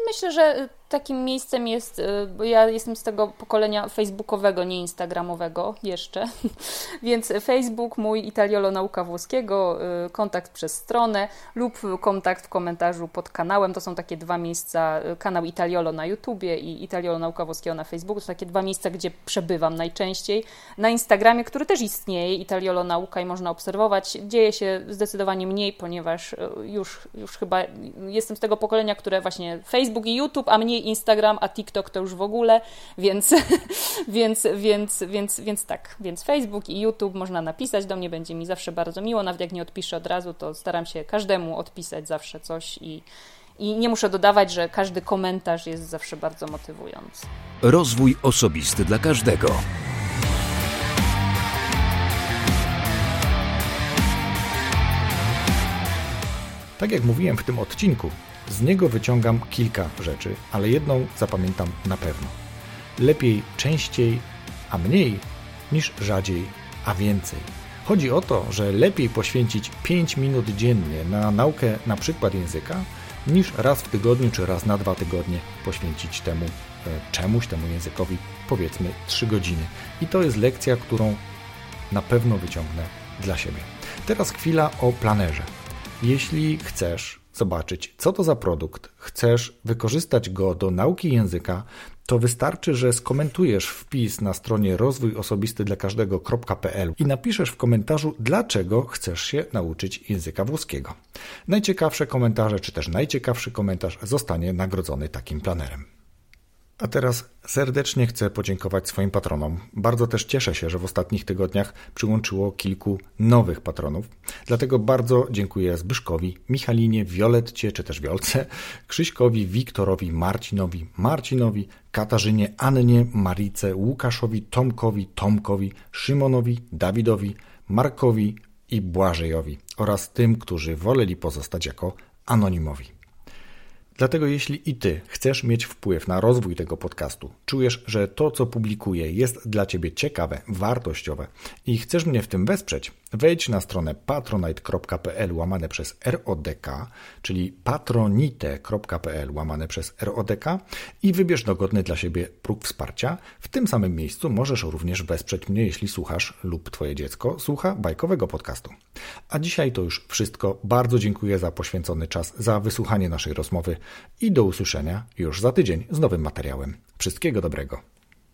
S1: Myślę, że takim miejscem jest, y, bo ja jestem z tego pokolenia facebookowego, nie instagramowego jeszcze, więc Facebook, mój Italiolo Nauka Włoskiego, y, kontakt przez stronę lub kontakt w komentarzu pod kanałem. To są takie dwa miejsca, y, kanał Italiolo na YouTubie i Italiolo Nauka Włoskiego na Facebooku. To są takie dwa miejsca, gdzie przebywam najczęściej. Na Instagramie, który też istnieje, Italiolo Nauka i można obserwować. Dzieje się zdecydowanie mniej, ponieważ już, już chyba jestem z tego pokolenia, które właśnie Facebook i YouTube, a mniej Instagram, a TikTok to już w ogóle, więc, więc, więc, więc, więc tak, więc Facebook i YouTube można napisać do mnie, będzie mi zawsze bardzo miło, nawet jak nie odpiszę od razu, to staram się każdemu odpisać zawsze coś i, i nie muszę dodawać, że każdy komentarz jest zawsze bardzo motywujący.
S2: Rozwój osobisty dla każdego.
S3: Tak jak mówiłem w tym odcinku, z niego wyciągam kilka rzeczy, ale jedną zapamiętam na pewno. Lepiej częściej, a mniej, niż rzadziej, a więcej. Chodzi o to, że lepiej poświęcić 5 minut dziennie na naukę na przykład języka, niż raz w tygodniu czy raz na dwa tygodnie poświęcić temu e, czemuś, temu językowi powiedzmy 3 godziny. I to jest lekcja, którą na pewno wyciągnę dla siebie. Teraz chwila o planerze. Jeśli chcesz zobaczyć, co to za produkt, chcesz wykorzystać go do nauki języka, to wystarczy, że skomentujesz wpis na stronie rozwój osobisty dla każdego.pl i napiszesz w komentarzu, dlaczego chcesz się nauczyć języka włoskiego. Najciekawsze komentarze, czy też najciekawszy komentarz zostanie nagrodzony takim planerem. A teraz serdecznie chcę podziękować swoim patronom. Bardzo też cieszę się, że w ostatnich tygodniach przyłączyło kilku nowych patronów. Dlatego bardzo dziękuję Zbyszkowi, Michalinie, Violetcie czy też Wiolce, Krzyśkowi, Wiktorowi, Marcinowi, Marcinowi, Katarzynie, Annie, Marice, Łukaszowi, Tomkowi, Tomkowi, Szymonowi, Dawidowi, Markowi i Błażejowi oraz tym, którzy woleli pozostać jako anonimowi. Dlatego jeśli i Ty chcesz mieć wpływ na rozwój tego podcastu, czujesz, że to, co publikuję, jest dla Ciebie ciekawe, wartościowe i chcesz mnie w tym wesprzeć, wejdź na stronę patronite.pl łamane przez RODK, czyli patronite.pl łamane przez RODK i wybierz dogodny dla siebie próg wsparcia. W tym samym miejscu możesz również wesprzeć mnie, jeśli słuchasz lub Twoje dziecko słucha bajkowego podcastu. A dzisiaj to już wszystko. Bardzo dziękuję za poświęcony czas, za wysłuchanie naszej rozmowy i do usłyszenia już za tydzień z nowym materiałem. Wszystkiego dobrego.